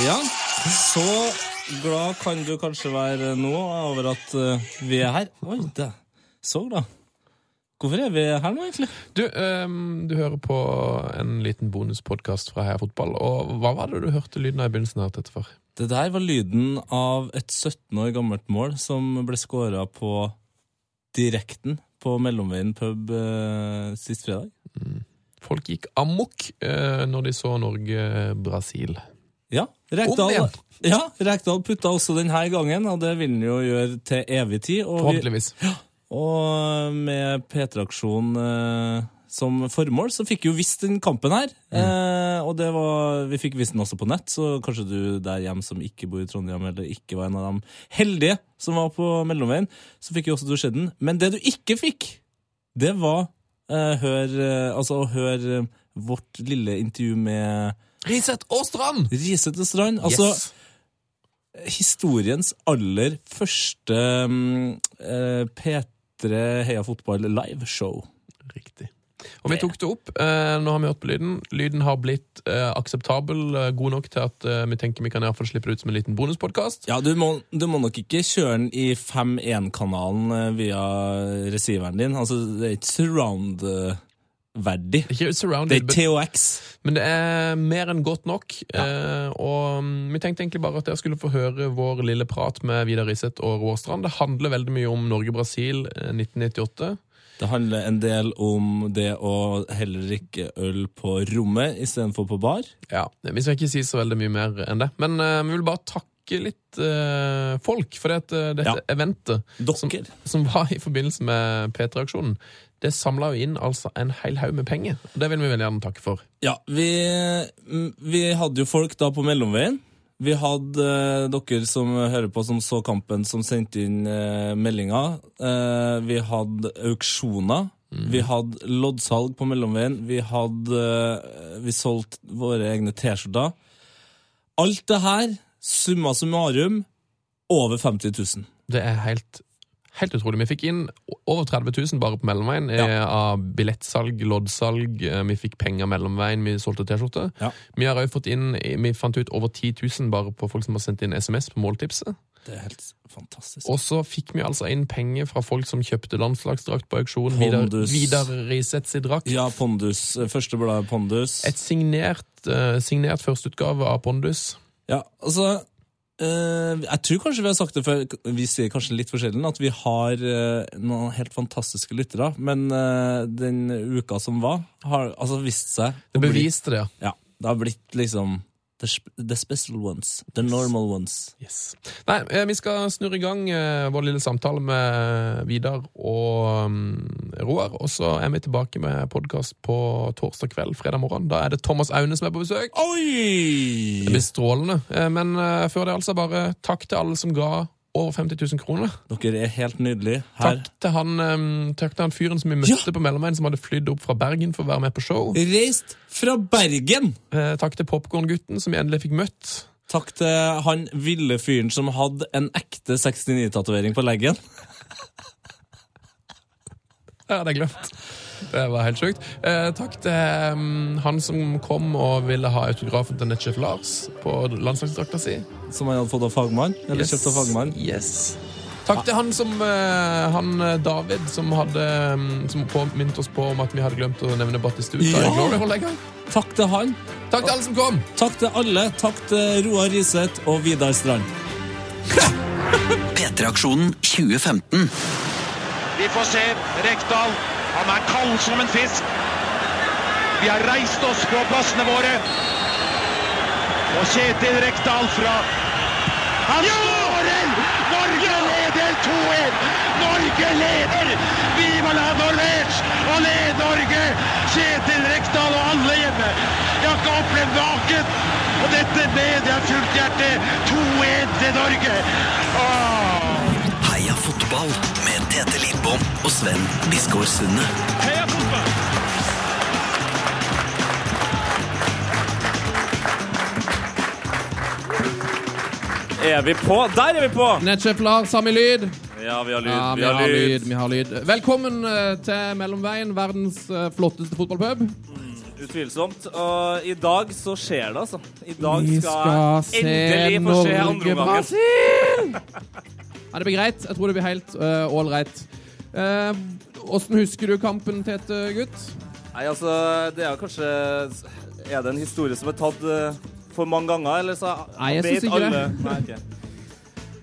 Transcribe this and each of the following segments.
Ja, så glad kan du kanskje være nå over at eh, vi er her. Oi, det. Så glad. Hvorfor er vi her nå, egentlig? Du, um, du hører på en liten bonuspodkast fra Heia Fotball. Og hva var det du hørte lyden av i begynnelsen her, Tettefar? Det der var lyden av et 17 år gammelt mål som ble skåra på direkten på Mellomveien pub uh, sist fredag. Folk gikk amok uh, når de så Norge-Brasil. Ja, Rekdal, ja, Rekdal putta også denne gangen, og det vil han jo gjøre til evig tid. Og, vi, og med P3-aksjonen eh, som formål, så fikk jo visst den kampen her. Eh, og det var, vi fikk visst den også på nett, så kanskje du der hjemme som ikke bor i Trondheim, eller ikke var en av de heldige som var på Mellomveien, så fikk jo også du sett den. Men det du ikke fikk, det var eh, hør, eh, altså, å høre vårt lille intervju med Riseth og Strand! Risete Strand. Altså, yes. historiens aller første mm, eh, P3 Heia Fotball liveshow. Riktig. Og vi tok det opp. Eh, nå har vi hørt på lyden. Lyden har blitt eh, akseptabel, eh, god nok til at eh, vi tenker vi kan i hvert fall slippe det ut som en liten bonuspodkast. Ja, du må, du må nok ikke kjøre den i 5.1-kanalen eh, via receiveren din. Altså, det er ikke surround-verdig. Ikke Det er TOX. men det er mer enn godt nok. Eh, og mm, vi tenkte egentlig bare at dere skulle få høre vår lille prat med Vidar Riseth og Roar Strand. Det handler veldig mye om Norge-Brasil eh, 1998. Det handler en del om det å heller drikke øl på rommet istedenfor på bar. Ja, Vi skal ikke si så veldig mye mer enn det, men eh, vi vil bare takke litt uh, folk for det eh, dette Ja. eventet som, som var i forbindelse med P3-aksjonen. Det samla jo inn altså en hel haug med penger. og Det vil vi veldig gjerne takke for. Ja, vi, mm, vi hadde jo folk da på mellomveien. Vi hadde eh, dere som hører på, som så kampen, som sendte inn eh, meldinger. Eh, vi hadde auksjoner. Vi hadde loddsalg på mellomveien. Vi hadde eh, Vi solgte våre egne T-skjorter. Alt det her, summa summarum, over 50 000. Det er helt, helt utrolig. Vi fikk inn over 30 000 bare på mellomveien eh, Ja. av billettsalg, loddsalg. eh, Vi fikk penger mellomveien, vi solgte T-skjorte. Ja. Vi har også fått inn, vi fant ut over 10 000 bare på folk som har sendt inn SMS på måltipset. Det er helt fantastisk. Og så fikk vi altså inn penger fra folk som kjøpte landslagsdrakt på auksjon. Vidar, Pondus. Vidar Riseth sin drakt. Ja, Pondus. Første bladet Pondus. Et signert, uh, signert førsteutgave av Pondus. Ja, altså eh, Jeg tror kanskje vi har sagt det før, vi sier kanskje litt forskjellig, at vi har eh, noen helt fantastiske lyttere. Men eh, den uka som var, har altså vist seg Det beviste det, ja. Ja, det har blitt liksom the, the special ones. The normal ones. Yes. Nei, eh, vi skal snurre i gang eh, vår lille samtale med Vidar og um, Roar. Og så er vi tilbake med podkast på torsdag kveld, fredag morgen. Da er det Thomas Aune som er på besøk. Det blir strålende. Eh, Men eh, før det, altså, bare takk til alle som ga over 50 000 kroner. Dere er helt nydelige. Her Takk til han, um, takk til han fyren som vi møtte på Mellomveien, som hadde flydd opp fra Bergen for å være med på show. reist fra Bergen! Eh, takk til Popkorngutten, som vi endelig fikk møtt. Takk til han ville fyren som hadde en ekte 69-tatovering på leggen. Det hadde jeg glemt. Det var helt sjukt. Eh, takk til um, han som kom og ville ha autografen til nettsjef Lars på landslagsdrakta si. Som han hadde fått av fagmann. Eller kjøpt av fagmann. Yes. Takk til han som eh, han eh, David, som hadde um, Som påminnet oss på om at vi hadde glemt å nevne Battistuta Ja! Takk til han. Takk til alle som kom! Takk til alle. Takk til Roar Riseth og Vidar Strand. P3-aksjonen 2015. Vi får se Rekdal. Han er kald som en fisk. Vi har reist oss på plassene våre. Og Kjetil Rekdal fra Han skårer! Norge leder 2-1! Norge leder! Viva la Norvège! Og led Norge! Kjetil Rekdal og alle hjemme. Jeg har ikke opplevd maken. Og dette med jeg fullt hjerte. 2-1 til Norge. Åh. Fotball med Tete Lidbom og Sven Biskår Sunde. Heia fotball! Er vi på? Der er vi på! Nettsjef Lars, har vi lyd? Ja, vi har lyd. Ja, vi har lyd. vi har lyd. Velkommen eh, til Mellomveien, verdens eh, flotteste fotballpub. Utvilsomt. Og i dag så skjer det, altså. I dag Vi skal, skal se endelig få se andre. Norge-Brasil! Ja, det blir greit. Jeg tror det blir helt ålreit. Uh, Åssen husker du kampen, Tete gutt? Nei, altså, det er kanskje Er det en historie som er tatt uh, for mange ganger, eller så Nei, jeg vet alle det. Nei, ok.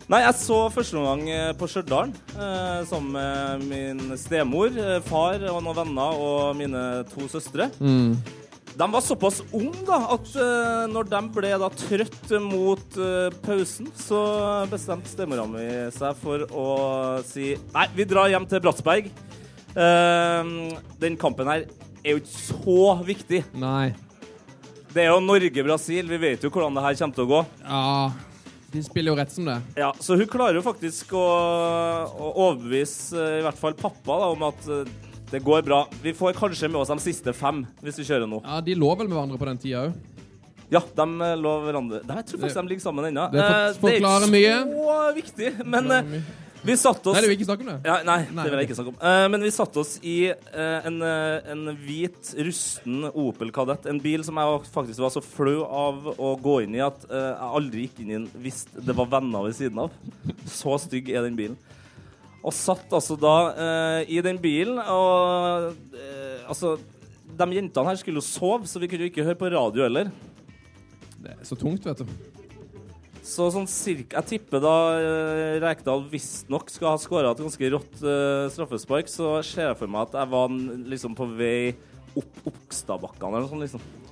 Nei, jeg så første omgang eh, på Stjørdal uh, sammen med min stemor, far og noen venner og mine to søstre. De var såpass unge da, at uh, når de ble da trøtt mot uh, pausen, så bestemte stemora mi seg for å si nei, vi drar hjem til Bratsberg. Uh, den kampen her er jo ikke så viktig. Nei. Det er jo Norge-Brasil, vi vet jo hvordan det her kommer til å gå. Ja, de spiller jo rett som det. Ja, Så hun klarer jo faktisk å, å overbevise i hvert fall pappa da, om at det går bra. Vi får kanskje med oss de siste fem hvis vi kjører nå. Ja, De lå vel med hverandre på den tida òg. Ja, de eh, lå hverandre Nei, Jeg tror faktisk de ligger sammen ennå. det for- Eh, det er ikke så viktig, men eh, vi satte oss Nei, det vil jeg ikke snakke om det. ja, nei, Nei, det vil jeg ikke snakke om. Uh, men vi satte oss i uh, en, uh, en hvit, rusten Opel Kadett. En bil som jeg faktisk var så flau av å gå inn i at jeg aldri gikk inn i den hvis det var venner ved siden av. Så stygg er den bilen. Og satt altså da eh, i den bilen, og eh, altså De jentene her skulle jo sove, så vi kunne jo ikke høre på radio heller. Det er så tungt, vet du. Så sånn cirka Jeg tipper da uh, Rekdal visstnok skal ha skåra et ganske rått eh, straffespark, så ser jeg for meg at jeg var liksom på vei opp Okstadbakkene eller noe sånt, liksom.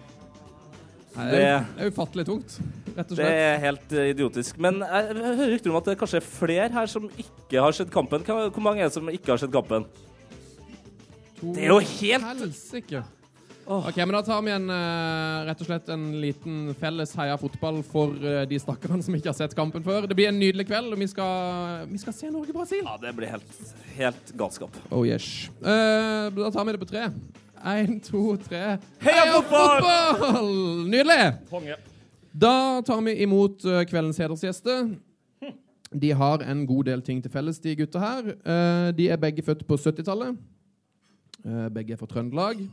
Det er ufattelig tungt, rett og slett. Det er helt eh, idiotisk. Men jeg, jeg hører rykter om at det kanskje er flere her som ikke har sett kampen. Hvor mange er det som ikke har sett kampen? Det er jo helt Helsike. Ok, men Da tar vi en, eh, rett og slett en liten felles heia fotball for eh, de stakkarene som ikke har sett kampen før. Det blir en nydelig kveld, og vi skal, vi skal se Norge-Brasil. Ja, det blir helt, helt galskap. Oh yes. Uh, da tar vi det på tre. Én, to, tre. Heia fotball! Nydelig! Da tar vi imot eh, kveldens hedersgjester. De har en god del ting til felles, de gutta her. Eh, de er begge født på 70-tallet. Eh, begge er fra Trøndelag.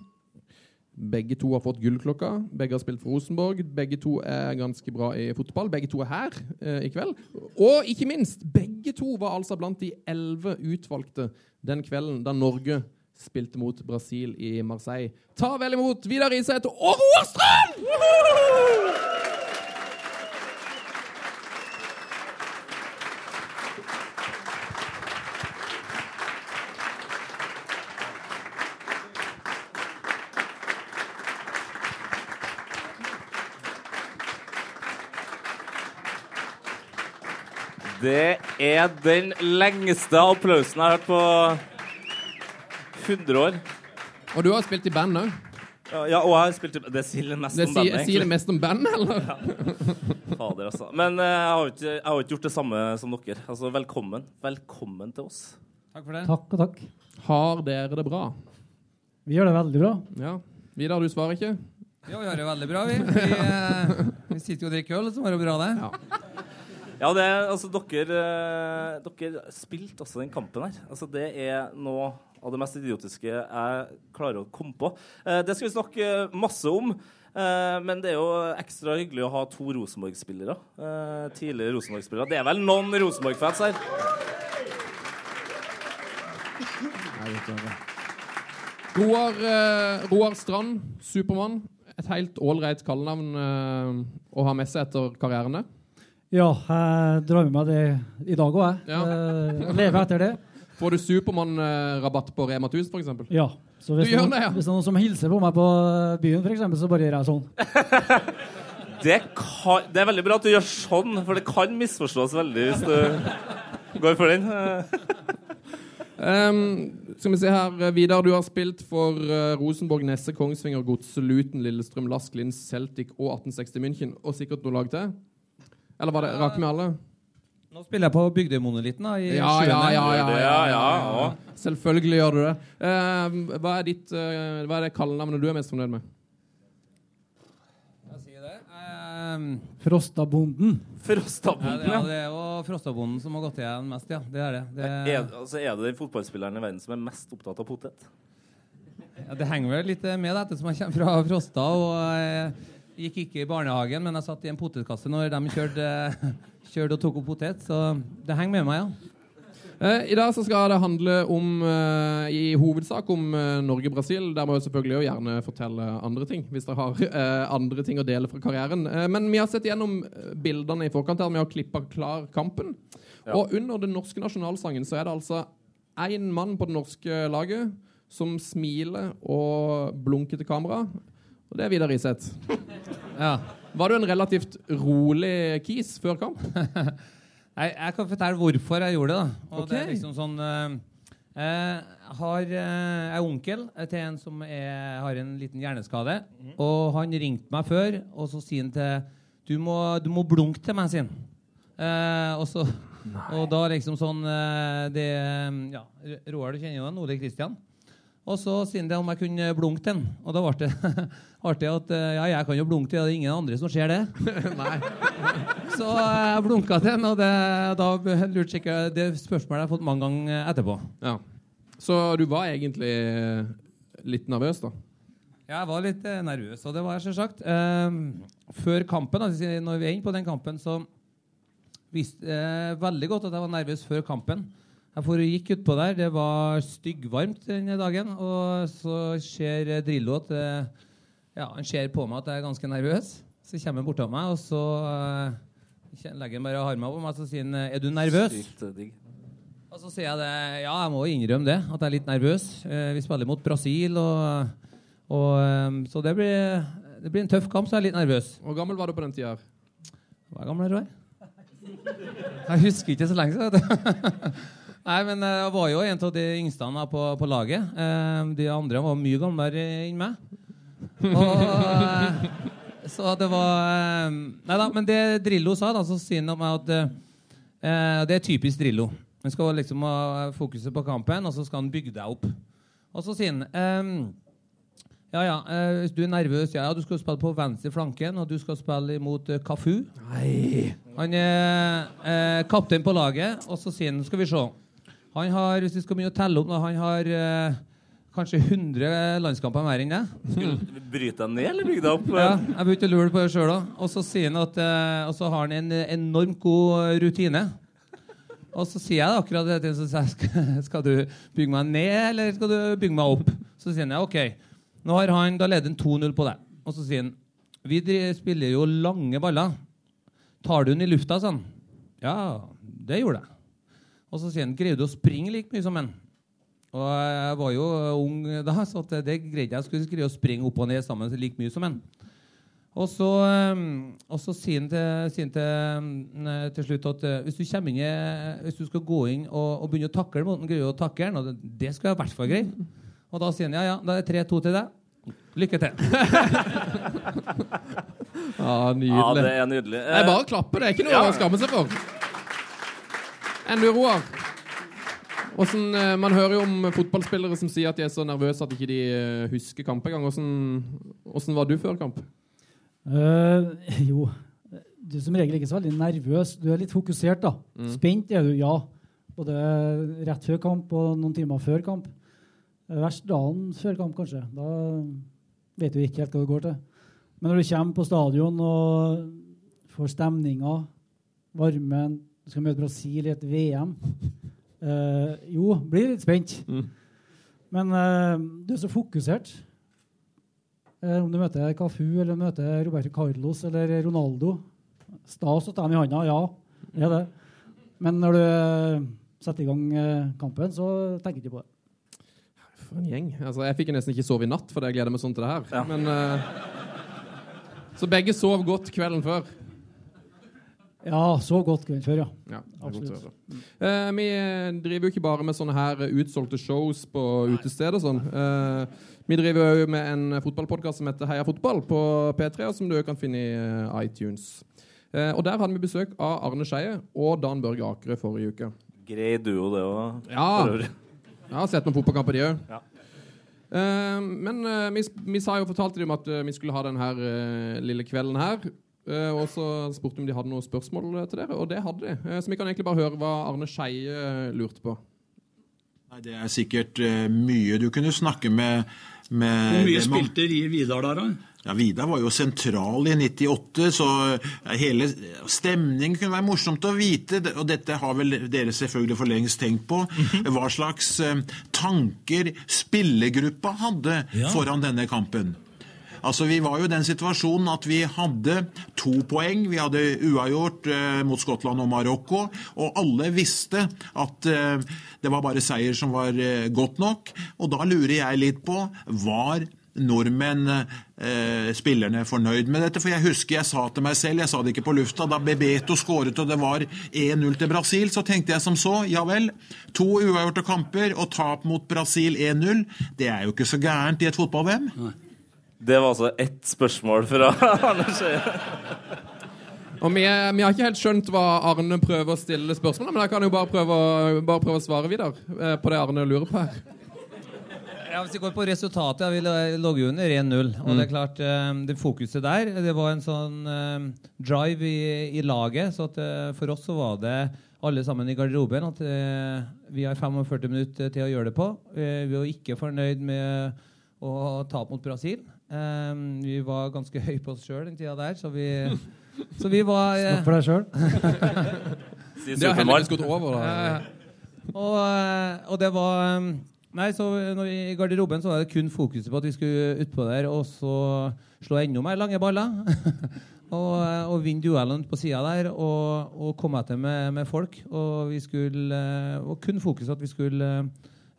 Begge to har fått gullklokka. Begge har spilt for Rosenborg. Begge to er ganske bra i fotball. Begge to er her i kveld. Og ikke minst, begge to var altså blant de elleve utvalgte den kvelden da Norge spilte mot Brasil i Marseille. Ta vel imot Vidar Riseth og Roar Strøm! Det er den lengste applausen jeg har hørt på 100 år. Og du har spilt i band òg. Ja, ja, og jeg har spilt Det sier mest Det om bandet, sier det mest om band, eller? Fader, altså. Men eh, jeg, har ikke, jeg har ikke gjort det samme som dere. Altså, velkommen. Velkommen til oss. Takk for det. Takk og takk. Har dere det bra? Vi gjør det veldig bra. Ja. Vidar, du svarer ikke? Jo, vi har det veldig bra, vi. Vi, eh, vi sitter jo og drikker øl, så var det bra, det. Ja. Ja, det altså, dere, eh, dere spilte også den kampen her. Altså, det er noe av det mest idiotiske jeg klarer å komme på. Eh, det skal vi snakke masse om. Eh, men det er jo ekstra hyggelig å ha to Rosenborg-spillere. Eh, tidligere Rosenborg-spillere. Det er vel noen Rosenborg-fans her? Roar, eh, Roar Strand, Supermann. Et helt ålreit kallenavn eh, å ha med seg etter karrieren. Ja, jeg drømmer med meg det i dag òg, jeg. Ja. Eh, lever etter det. Får du Supermann-rabatt på Rema 1000, f.eks.? Ja. Så hvis, Du gjør noen, det, ja. hvis det er noen som hilser på meg på byen, for eksempel, så bare gjør jeg sånn. Det, kan, det er veldig bra at du gjør sånn, for det kan misforstås veldig hvis du går for den. Eh, Um, skal vi se her, eh, Vidar, du har spilt for uh, Rosenborg, Nesse, Kongsvinger, Godset, Luton, Lillestrøm, Lask, Linz, Celtic og 1860 München. Og sikkert noe lag til? Eller var det rak med alle? Nå spiller jeg på Bygdøymonolitten, da, i Ja, ja, ja, ja, ja, ja, ja. Selvfølgelig gjør du det. Eh, hva er ditt eh, Hva er det kallenavnet du er mest fornøyd med? Jeg sier det. Ehm, Frostabonden. Frostabonden, ja, det er jo Frostabonden som har gått igjen mest, ja. Det er det. det Er, altså, er det den fotballspilleren i verden som er mest opptatt av potet? ja, Det henger vel litt med, ettersom jeg kommer fra Frosta. og jeg gikk ikke i barnehagen, men jeg satt i en potetkasse når de kjørte, kjørte og tok opp potet. Så det henger med meg, ja. Eh, I dag så skal det handle om, eh, i hovedsak om eh, Norge-Brasil. Der må jeg selvfølgelig også gjerne fortelle andre ting, hvis dere har eh, andre ting å dele fra karrieren. Eh, men vi har sett gjennom eh, bildene i forkant her. Vi har klippa klar kampen. Og under den norske nasjonalsangen så er det altså én mann på det norske laget som smiler og blunker til kamera. Og det er Vidar Riseth. ja. Var du en relativt rolig kis før kamp? Jeg, jeg kan fortelle hvorfor jeg gjorde det. da. Og okay. det er liksom sånn eh, Jeg har eh, jeg er onkel til en som er, har en liten hjerneskade. Og han ringte meg før, og så sier han til Du må, du må blunke til meg, sier han. Eh, og, så, og da liksom sånn eh, det, ja, Roar, du kjenner jo han, Ole Kristian. Og så sier han det om jeg kunne blunke til han. Og da ble det artig at eh, ja, jeg kan jo blunke til, det er ingen andre som ser det. Så jeg blunka til den, og det, da lurte ikke Det spørsmålet jeg har fått mange ganger etterpå. Ja. Så du var egentlig eh, litt nervøs, da? Jeg var litt eh, nervøs, og det var jeg selvsagt. Eh, før kampen, altså, når vi er inne på den kampen, så visste jeg veldig godt at jeg var nervøs før kampen. Jeg for, gikk utpå der, det var styggvarmt denne dagen, og så ser eh, Drillo at eh, ja, han ser på meg at jeg er ganske nervøs. Så kommer han bortom meg, og så uh, legger han bare armen på meg og så sier han, er du nervøs? Sykt. Og så sier jeg det, ja, jeg må innrømme det, at jeg er litt nervøs. Uh, vi spiller mot Brasil, og, og um, så det blir, det blir en tøff kamp, så jeg er litt nervøs. Hvor gammel var du på den tida? Hvor gammel er du? Jeg husker ikke så lenge siden. Nei, men jeg var jo en av de yngste på, på laget. Eh, De andre var mye gamlere enn meg. Og, eh, så det var eh, Nei da, men det Drillo sa, da, så sier han om meg at eh, det er typisk Drillo. Han skal liksom ha fokuset på kampen, og så skal han bygge deg opp. Og så sier han ehm, ja, ja, eh, hvis du er nervøs, ja, ja, du skal spille på venstre flanken, og du skal spille imot eh, Nei. Han er eh, kaptein på laget, og så sier han, skal vi se Han har, hvis vi skal begynne å telle opp, han har eh, kanskje 100 landskamper mer enn du Bryte deg ned eller bygge deg opp? Ja, jeg begynte å lure på det sjøl òg. Og så sier han at eh, Og så har han en eh, enormt god rutine. Og så sier jeg akkurat det til ham, skal, skal du bygge meg ned, eller skal du bygge meg opp? Så sier han ja, OK. Nå har han, Da leder han 2-0 på deg. Og så sier han vi spiller jo lange baller. Tar du den i lufta, sånn? Ja, det gjorde jeg. Og så sier han greier du å springe like mye som han? Og jeg var jo ung da, så at det greide jeg. Jeg skulle greie å springe opp og ned sammen like mye som en. Og så, um, og så sier han til, sier han til, til slutt at hvis du, inn, hvis du skal gå inn og, og begynne å takle mot den, greier du å takle den, og det, det skal jeg i hvert fall greie. Og da sier han ja, ja, da er det 3-2 til deg. Lykke til. Ja, Ja, det er nydelig. Er bare klapper, det er ikke noe Ja. å skamme seg for. Enn du, Roar? Hvordan, eh, man hører jo om fotballspillere som sier at de er så nervøse at ikke de ikke husker kamp engang. Hvordan, hvordan var du før kamp? Uh, jo, du er som regel ikke så veldig nervøs. Du er litt fokusert, da. Spent er du, ja. Både rett før kamp og noen timer før kamp. Eh, Verst dagen før kamp, kanskje. Da vet du ikke helt hva det går til. Men når du kommer på stadion og får stemninga, varmen Du skal møte Brasil i et VM eh, Jo, blir litt spent. Mm. Men uh, du er så fokusert. Uh, om du møter Cafu eller møter Roberto Carlos eller Ronaldo Stas å ta dem i handa, ja. Det er det. Men når du setter i gang kampen, så tenker du ikke på det. For en gjeng. Altså, jeg fikk nesten ikke sove i natt fordi jeg gleder meg sånn til det her. Ja. Men, så begge sov godt kvelden før. Ja, så godt kvelden før, ja. Ja, Absolutt. Eh, vi driver jo ikke bare med sånne her utsolgte shows på utested og sånn. Eh, vi driver jo med en fotballpodkast som heter Heia fotball på P3, og som du kan finne i eh, iTunes. Eh, og Der hadde vi besøk av Arne Skeie og Dan Børge Akerø forrige uke. Grei duo, det òg. Ja, jeg har sett noen fotballkamper, de òg. Ja. men eh, vi, vi sa jo fortalte dem at eh, vi skulle ha denne lille kvelden her. Eh, og så spurte vi om de hadde noen spørsmål eh, til dere, og det hadde de. Eh, så vi kan egentlig bare høre hva Arne Skeie lurte på. Nei, Det er sikkert mye du kunne snakke med, med Hvor mye spilte Vidar der, da? Ja, Vidar var jo sentral i 98, så hele stemningen kunne være morsomt å vite. Og dette har vel dere selvfølgelig for lengst tenkt på. Hva slags tanker spillergruppa hadde Ja. foran denne kampen. Altså, Vi var jo i den situasjonen at vi hadde to poeng. Vi hadde uavgjort eh, mot Skottland og Marokko. Og alle visste at eh, det var bare seier som var eh, godt nok. Og da lurer jeg litt på Var nordmenn, eh, spillerne, fornøyd med dette? For jeg husker jeg sa til meg selv, jeg sa det ikke på lufta, da Bebeto skåret og det var 1-0 til Brasil, så tenkte jeg som så, ja vel, to uavgjorte kamper og tap mot Brasil 1-0, det er jo ikke så gærent i et fotball-VM. Det var altså ett spørsmål fra Arne Skeie. Og vi, vi har ikke helt skjønt hva Arne prøver å stille spørsmål om, men jeg kan jo bare prøve, bare prøve å svare videre eh, på det Arne lurer på her. Ja, Hvis vi går på resultatet, vi lå- under 1-0. Og det er klart, eh, det fokuset der Det var en sånn eh, drive i, i laget. Så at, for oss så var det alle sammen i garderoben at vi har 45 minutter til å gjøre det på. Vi var ikke fornøyd med å tape mot Brasil. Eh, vi var ganske høye på oss sjøl den tida der, så vi, så vi var eh, Snakk for deg sjøl. Det har heldigvis gått over. Da. Og, eh, og det var um, Nei, så når vi, I garderoben så var det kun fokuset på at vi skulle utpå der og så slå enda mer lange baller. og, eh, og vinne duellene på sida der og, og komme etter med, med folk. Og vi skulle Og kun fokuset at vi skulle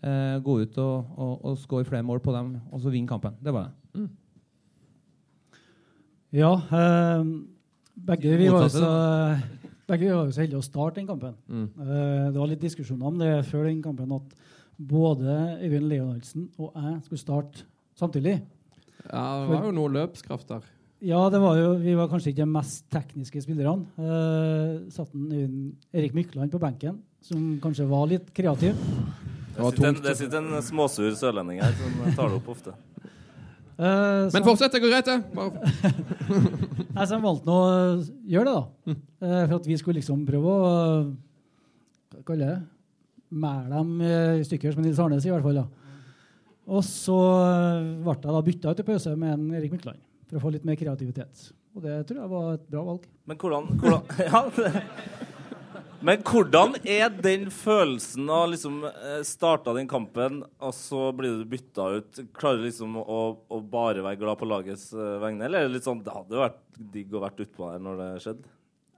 eh, gå ut og, og, og skåre flere mål på dem og så vinne kampen. Det var det. Ja, eh, begge vi var jo så, begge var jo så heldige å starte den kampen. Eh, det var litt diskusjoner om det før den kampen at både Øyvind Leonardsen og jeg skulle starte samtidig. Ja, det var jo noe løpskraft der. Ja, det var jo, vi var kanskje ikke de mest tekniske spillerne. Eh, satt en Øyvind Erik Mykland på benken, som kanskje var litt kreativ. Det sitter en- det sitter en småsur sørlending her som tar det opp ofte. Eh, så- Men fortsett, det går greit, det. Bare- Nei, så jeg valgte nå å gjøre det, da. Eh, for at vi skulle liksom prøve å Hva kaller jeg det? Mæle dem eh, i stykker, som Nils Arne sier i hvert fall. da. Og så ble jeg da bytta ut i pause med en Erik Mykland for å få litt mer kreativitet. Og det tror jeg var et bra valg. Men hvordan, hvordan ja. Men hvordan er den følelsen av liksom eh, starta den kampen, og så blir du bytta ut? Klarer du liksom å, å bare være glad på lagets eh, vegne, eller er det litt sånn Det hadde jo vært digg å vært utpå der når det skjedde?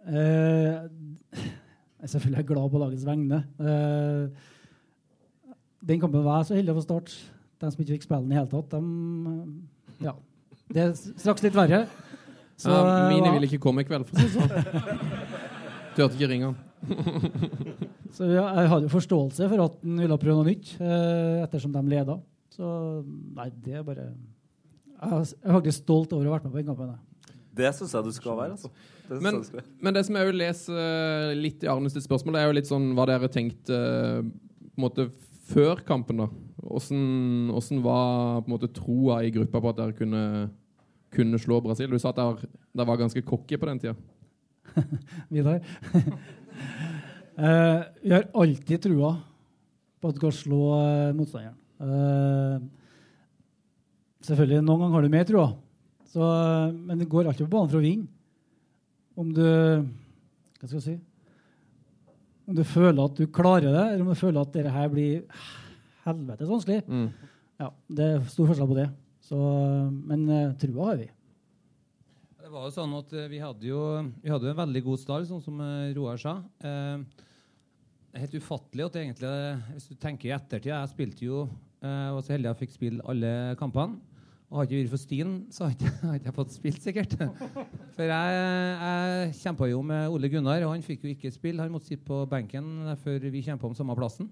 Eh, jeg er selvfølgelig glad på lagets vegne. Eh, den kampen var jeg så heldig å få starte. De som ikke fikk spille den i hele tatt, de Ja. Det er straks litt verre. Så, Ja, mine eh, ville ikke komme i kveld, for å si det sånn. Du hørte ikke ringene. Så jeg hadde jo forståelse for at han ville prøve noe nytt, eh, ettersom de leda. Så nei, det er bare Jeg er faktisk stolt over å ha vært med på den kampen. jeg. Det syns jeg du skal være. altså. Det Men, skal være. men det som jeg vil lese eh, litt i Arnes spørsmål, er jo litt sånn hva dere tenkte eh, på en måte før kampen. da. Åssen åssen var på en måte troa i gruppa på at dere kunne, kunne slå Brasil? Du sa at dere, dere var ganske cocky på den tida. Vidar. eh, vi har alltid trua på at du kan slå eh, motstanderen. Eh, selvfølgelig, noen ganger har du mer trua, så, eh, men det går alltid på banen for å vinne. Om du Hva skal jeg si? Om du føler at du klarer det, eller om du føler at dette her blir helvetes vanskelig. Mm. Ja, Det er stor forskjell på det. Så, men trua har vi. Det var jo sånn at eh, Vi hadde jo vi hadde en veldig god start, sånn som eh, Roar sa. Eh, det helt ufattelig at det egentlig, hvis du tenker i ettertid Jeg spilte jo eh, var så heldig jeg fikk spille alle kampene. Og hadde ikke vært for Stien, så hadde jeg ikke jeg fått spilt, sikkert. For jeg, jeg kjempa jo med Ole Gunnar, og han fikk jo ikke spille. Han måtte sitte på benken før vi kjempa om samme plassen.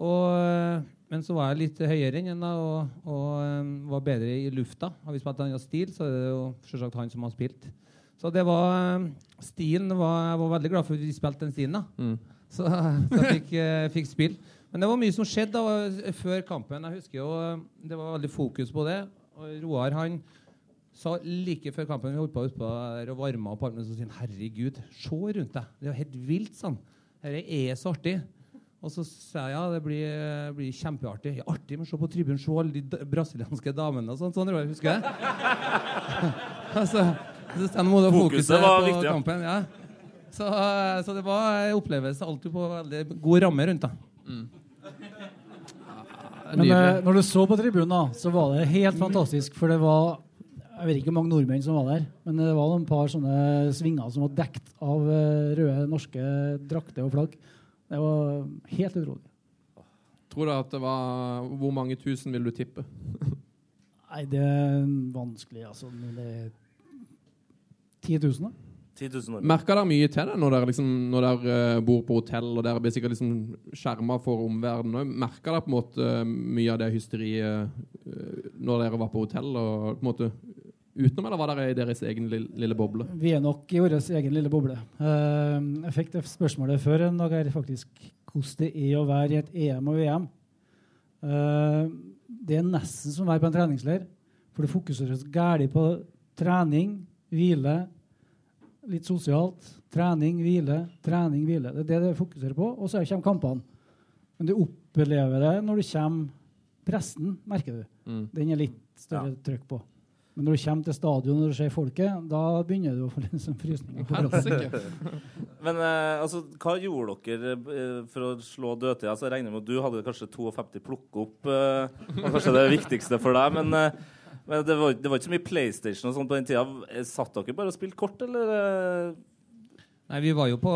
Og, men så var jeg litt høyere enn ham og, og um, var bedre i lufta. Har vi spilt en annen stil, så er det jo selvsagt han som har spilt. Så det var stilen var, Jeg var veldig glad for at vi spilte den stilen. da. Mm. Så, så jeg fikk, uh, fikk spille. Men det var mye som skjedde da, før kampen. Jeg husker jo Det var veldig fokus på det. Og Roar han sa like før kampen vi holdt på utpå der og varma opp armen, og sa herregud, se rundt deg. Det er jo helt vilt, sånn. Dette er så artig. Og så sa jeg ja, det blir, blir kjempeartig. Ja, artig, men se på tribunen, se alle de d- brasilianske damene og sånn. Sånn, Roar, husker jeg? altså, så stedet må du ha Fokuset fokuset på viktig, ja. kampen. Ja. Så, så det var en opplevelse alltid på veldig god ramme rundt. da. Men eh, når du så på tribunen, da, så var det helt fantastisk. For det var Jeg vet ikke hvor mange nordmenn som var der, men det var noen par sånne svinger som var dekt av eh, røde norske drakter og flagg. Det var helt utrolig. Tror du at det var Hvor mange tusen vil du tippe? Nei, det er vanskelig, altså. Men det er 10 000, da. 10 000. Merker dere mye til det når dere, liksom, når dere eh, bor på hotell og dere blir sikkert liksom skjerma for omverdenen? Merker dere på en måte eh, mye av det hysteriet eh, når dere var på hotell? og på en måte Utenom, eller var dere i deres egen lille, lille boble? Vi er nok i vår egen lille boble. Eh, jeg fikk det spørsmålet før en dag her, faktisk, hvordan det er å være i et EM og VM. Eh, det er nesten som å være på en treningsleir, for det fokuseres gærent på trening, hvile, litt sosialt. Trening, hvile, trening, hvile. Det er det det fokuserer på, og så kommer kampene. Men du opplever det når du kommer Pressen, merker du. Mm. Den er litt større trøkk på. Men når du kommer til stadion og ser folket, da begynner du å få litt sånn frysninger. på Men eh, altså, hva gjorde dere eh, for å slå dødtida? Altså, jeg regner med at du hadde kanskje 52 plukke opp. Eh, var kanskje det viktigste for deg. Men, eh, men det, var, det var ikke så mye PlayStation og sånt på den tida. Eh, Satt dere bare og spilte kort, eller? eh? Nei, Vi var jo på,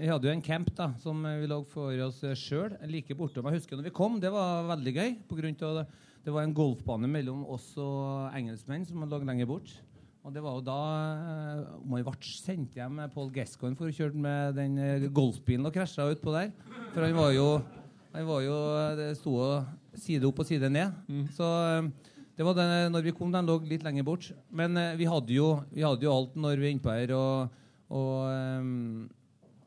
vi hadde jo en camp da, som vi lå for oss sjøl, like bortom. Jeg husker når vi kom, det var veldig gøy. På grunn av det, det var en golfbane mellom oss og engelskmenn som lå lenger bort. Og det var jo da eh, man ble sendt hjem med Paul Gascoigne for å kjøre med den eh, golfbilen og krasja utpå der. For han var jo, han var jo Det sto side opp og side ned. Så eh, det var det, når vi kom, den lå litt lenger bort. Men eh, vi, hadde jo, vi hadde jo alt når vi var innpå her. og og um,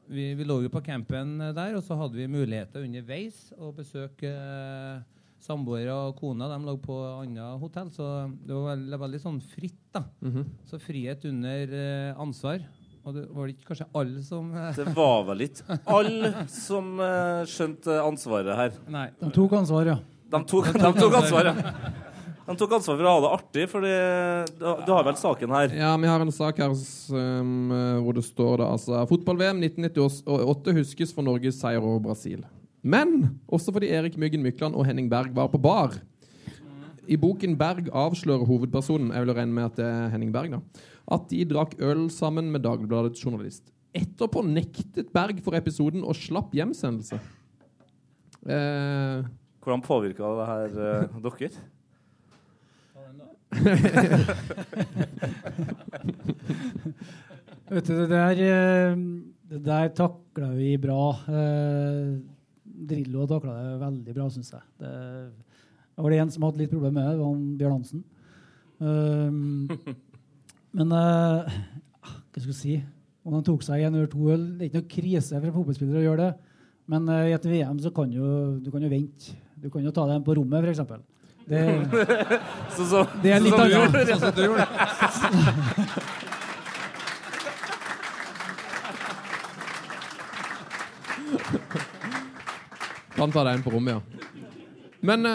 vi, vi lå jo på campen eh, der, og så hadde vi muligheter underveis å besøke eh, samboere og kona. De lå på andre hotell, så det var veldig, veldig sånn fritt. da. Så frihet under eh, ansvar. Og det var ikke kanskje alle som eh, Det var vel ikke alle som eh, skjønte ansvaret her. Nei. De tok ansvar, ja. De tok, de tok ansvar, ja. De tok ansvar for å ha det artig, for du, har vel saken her. Ja, vi har en sak her som, hvor det står da, altså Fotball-VM 1998 huskes for Norges seier over Brasil. Men også fordi Erik Myggen Mykland og Henning Berg var på bar. I boken Berg avslører hovedpersonen jeg vil regne med at det er Henning Berg da, at de drakk øl sammen med Dagbladets journalist. Etterpå nektet Berg for episoden og slapp hjemsendelse. Eh, Hvordan påvirka det her eh, dere? Vet du, det der, eh, det der takla vi bra. Eh, Drillo takla det veldig bra, syns jeg. Det, det var det en som hadde litt problemer med det, var Bjørn Hansen. Um, men uh, hva skal jeg si? Om han tok seg en eller to øl Det er ikke noe krise for en fotballspiller å gjøre det. Men uh, i et VM så kan jo, du kan jo vente. Du kan jo ta den på rommet, f.eks. Det, Så, så, det er litt annet. Sånn som du gjorde. Kan tar deg inn på rommet, ja. Men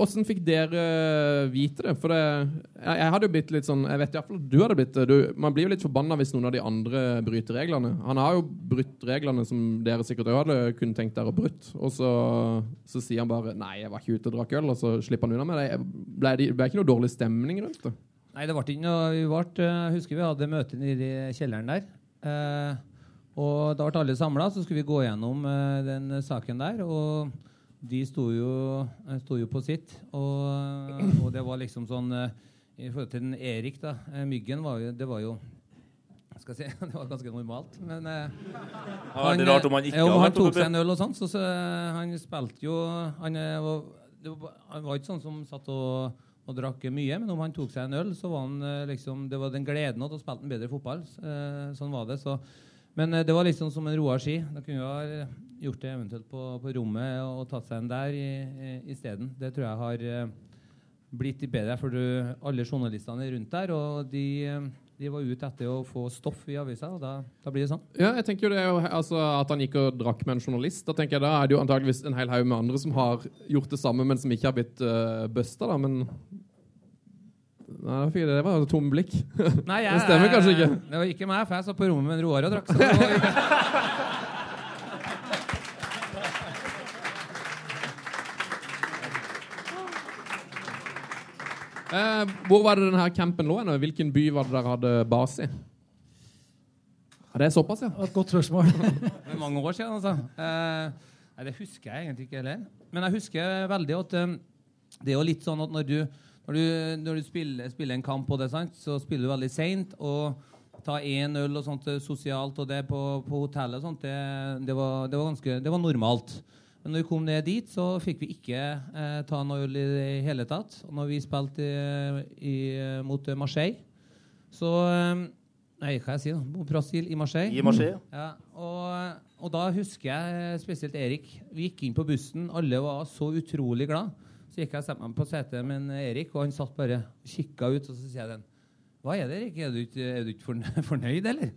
åssen fikk dere eh, vite det? For det, jeg, jeg hadde jo blitt litt sånn Jeg vet i hvert fall at du hadde blitt det. Man blir jo litt forbanna hvis noen av de andre bryter reglene. Han har jo brutt reglene som dere sikkert òg hadde kunnet tenkt dere å brutt. Og så, så sier han bare 'nei, jeg var ikke ute og drakk øl', og så slipper han unna med det. Ble det ble ikke noe dårlig stemning rundt det? Nei, det ble ikke noe. Vi ble, husker vi hadde møte nede i kjelleren der. Eh, og da ble alle samla, så skulle vi gå gjennom eh, den saken der. Og de sto jo, eh, sto jo på sitt. Og, og det var liksom sånn eh, I forhold til den Erik, da. eh, Myggen var jo Det var jo skal si, Det var ganske normalt, men eh, Det rart om han ikke jo, han tok seg en øl og sånn, så, så han spilte jo Han, eh, var, det var, han var ikke sånn som satt og, og drakk mye, men om han tok seg en øl, så var han eh, liksom Det var den gleden å spille en bedre fotball. Eh, sånn var det. Så. Men eh, det var liksom som en Roar ski. Da kunne vi ha gjort det eventuelt på, på rommet og, tatt seg en der isteden. Det tror jeg har eh, blitt bedre, for du, alle journalistene er rundt der, og de, eh, De var ute etter å få stoff i avisa, og da, da blir det sånn. Ja, jeg tenker jo det altså, At han gikk og drakk med en journalist, da tenker jeg da er det jo antageligvis en hel haug med andre som har gjort det samme, men som ikke har blitt uh, busta. Men Nei, jeg fikk det, var et tomt blikk. Nei, Det stemmer kanskje ikke. Det var ikke meg, for jeg satt på rommet med Roar og drakk. Så det var ikke. Eh, hvor var det denne campen lå? og Hvilken by var det dere hadde base i? Det er såpass, ja. Et godt spørsmål. Det er mange år siden, altså. Eh, nei, det husker jeg egentlig ikke heller. Men jeg husker veldig at um, det er jo litt sånn at når du, når du, når du spiller, spiller en kamp på det, sant, så spiller du veldig seint. Og ta én øl og sånt eh, sosialt og det på, på hotellet og sånt, det, det, var, det, var ganske, det var normalt. Men når vi kom ned dit, så fikk vi ikke eh, ta noe øl i det hele tatt. Og når vi spilte i, i, mot Marseille, så eh, Nei, hva jeg sier jeg? Brasil i Marseille. I Marseille. Ja, og, og da husker jeg spesielt Erik. Vi gikk inn på bussen, alle var så utrolig glad. Så gikk jeg og satte meg på setet med en Erik, og han satt bare og kikka ut. Og så sier jeg den Hva er det, Erik? Er du ikke, er du ikke fornøyd, eller?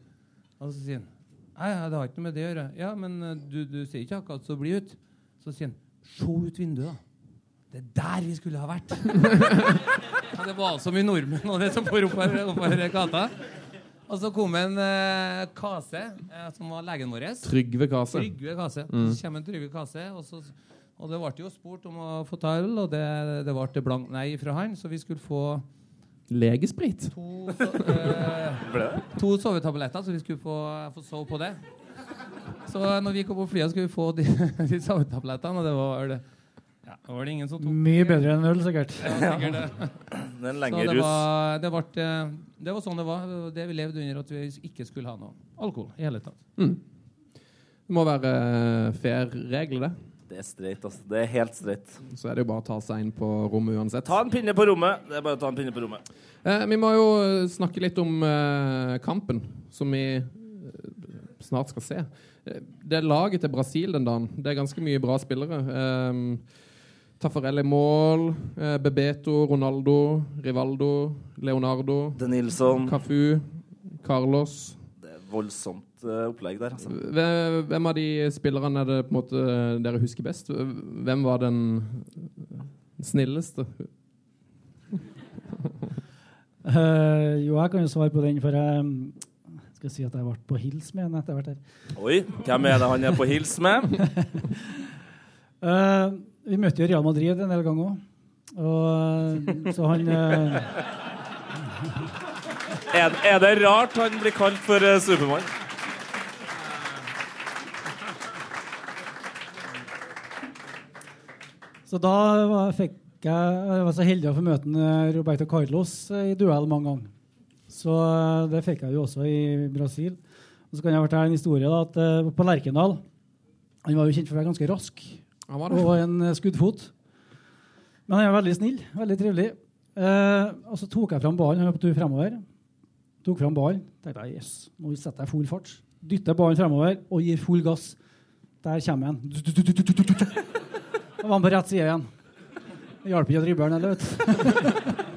Og så sier han Nei, det har ikke noe med det å gjøre. Ja, men eh, du, du ser ikke akkurat så blid ut. Så sier han Se ut vinduet, da. Det er der vi skulle ha vært. ja, det var så mye nordmenn og det som for oppover, oppover gata. Og så kom en eh, Kase, eh, som var legen vår. Trygve Kase. Trygve Kase. Så kommer en Trygve Kase, og, så, og det ble jo spurt om å få ta øl, og det, det ble blankt nei fra han, så vi skulle få Legesprit. to, so- eh, to sovetabletter, så vi skulle få, få sove på det. Så når vi kom på flyet, skulle vi få de, de sovetablettene, og det var det. Ja, var det ingen som tok. Mye bedre enn øl, sikkert. Ja, sikkert det. Så det var, det, ble, det var sånn det var. Det vi levde under, at vi ikke skulle ha noe alkohol i hele tatt. Det må være eh, fair regler, det. Det er streit, altså. Det er helt streit. Så er det jo bare å ta seg inn på rommet uansett. Ta en pinne på rommet. Det er bare å ta en pinne på rommet. Eh, vi må jo snakke litt om eh, kampen, som vi eh, snart skal se. Eh, Det laget til Brasil den dagen, det er ganske mye bra spillere. Eh, Taffarelli mål, eh, Bebeto, Ronaldo, Rivaldo, Leonardo, Denilsson. Cafu, Carlos. Det er voldsomt eh, opplegg der, altså. Hvem hvem av de spillerne er det på en måte dere husker best? Hvem var den snilleste? uh, jo, jeg kan jo svare på den, for jeg mm, skal si at jeg ble på hils med en etter hvert her. Oi, hvem er det han er på hils med? uh, vi møtte jo Real Madrid en del ganger òg. Og så han uh, Er, er det rart han blir kalt for uh, Supermann? Så da jeg, jeg var så heldig å få møte eh, Roberto Carlos eh, i duell mange ganger. Så eh, det fikk jeg jo også i Brasil. Og så kan jeg fortelle en historie da, at på Lerkendal Han var jo kjent for å være ganske rask og en skuddfot. Men han er veldig snill. Veldig trivelig. Eh, og så tok jeg fram ballen. Han var på tur fremover. Tok fram ballen. Tenkte jeg, yes, nå setter jeg full fart. Dytter ballen fremover og gir full gass. Der kommer han. Var han på rett side igjen. Det hjalp ikke å drible han heller, vet du.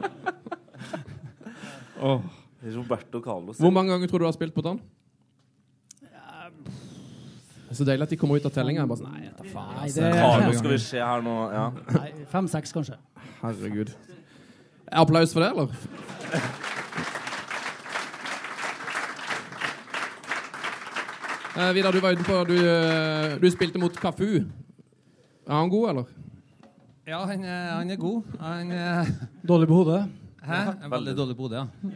Roberto Carlos. Hvor mange ganger tror du du har spilt på er så deilig at de kommer ut av tellinga. Sånn, nei, jeg faen. Altså. det- skal vi se her nå. Ja. Fem-seks, kanskje. Herregud. Applaus for det, eller? Eh, Vidar, du var på du, eh, du spilte mot Kafu. Er han god, eller? Ja, han, er- han er god. Han er Dårlig på hodet. Hæ? Er veldig dårlig på hodet, ja.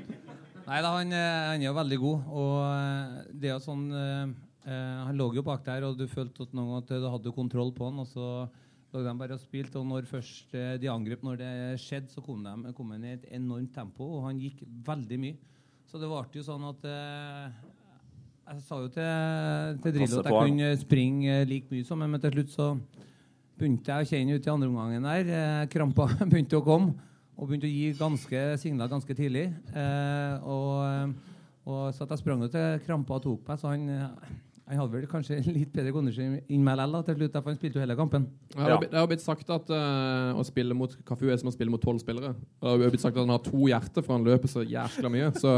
Nei da, han, er- han er jo veldig god. Og eh, det er jo sånn eh, eh, Han lå jo bak der, og du følte at noen ganger du hadde kontroll på han. Og så lå de bare og spilte, og når først eh, de angrep, når det skjedde, så kom de kom han i et enormt tempo, og han gikk veldig mye. Så det varte jo sånn at eh, Jeg sa jo til, til Drillo at jeg kunne springe eh, like mye som ham, men til slutt så begynte jeg å kjenne ut i andre omgangen der. Eh, krampa begynte å komme, og begynte å gi ganske signaler ganske tidlig. Eh, og, eh, og så at jeg sprang jo til krampa og tok meg, så han, eh, han hadde vel kanskje litt bedre kondisjon enn meg likevel, til slutt, for han spilte jo hele kampen. Ja, blitt, det har blitt sagt at uh, å spille mot Kafu er som å spille mot tolv spillere. Det har blitt sagt at han har to hjerter, for han løper så jæskla mye. Så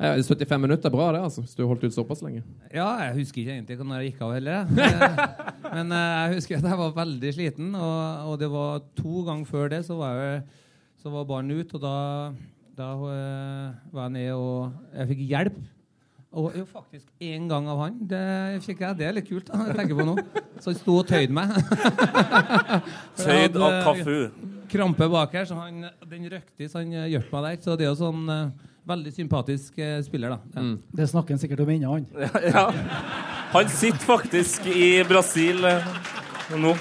Ja, 75 minutter er bra, det, altså, hvis du holdt ut såpass lenge. Ja, jeg husker ikke egentlig når jeg gikk av heller. Eh, Men eh, jeg husker at jeg var veldig sliten, og, og det var to ganger før det så var, jeg, så var barnet ute, og da, da eh, var jeg nede og jeg fikk hjelp. Og jo, faktisk én gang av han. Det fikk jeg. Det er litt kult, da. Jeg tenker på nå. Så han sto og tøyde meg. Tøyd av kaffe. Krampe bak her, så han, den røkte så han hjalp meg der. Så det er jo sånn eh, veldig sympatisk eh, spiller, da. Ja. Det snakker han sikkert om ennå, han. Ja. Han sitter faktisk i Brasil eh, nå.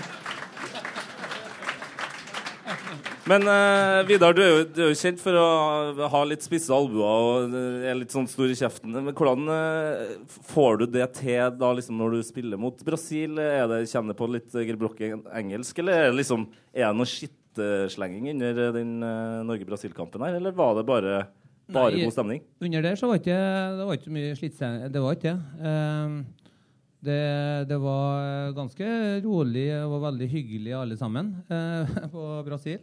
Men eh, Vidar, du er, jo, du er jo kjent for å ha litt spisse albuer og eh, er litt sånn stor i kjeften. Men hvordan eh, får du det til da liksom når du spiller mot Brasil? Er det Kjenner på litt eh, engelsk, eller er det liksom Er det noe skitteslenging under den eh, Norge-Brasil-kampen her, eller var det bare, bare Nei, god stemning? Under der så var ikke det var ikke så mye slitseng. Det var ikke det. Ehm, det. Det var ganske rolig og veldig hyggelig alle sammen eh, på Brasil.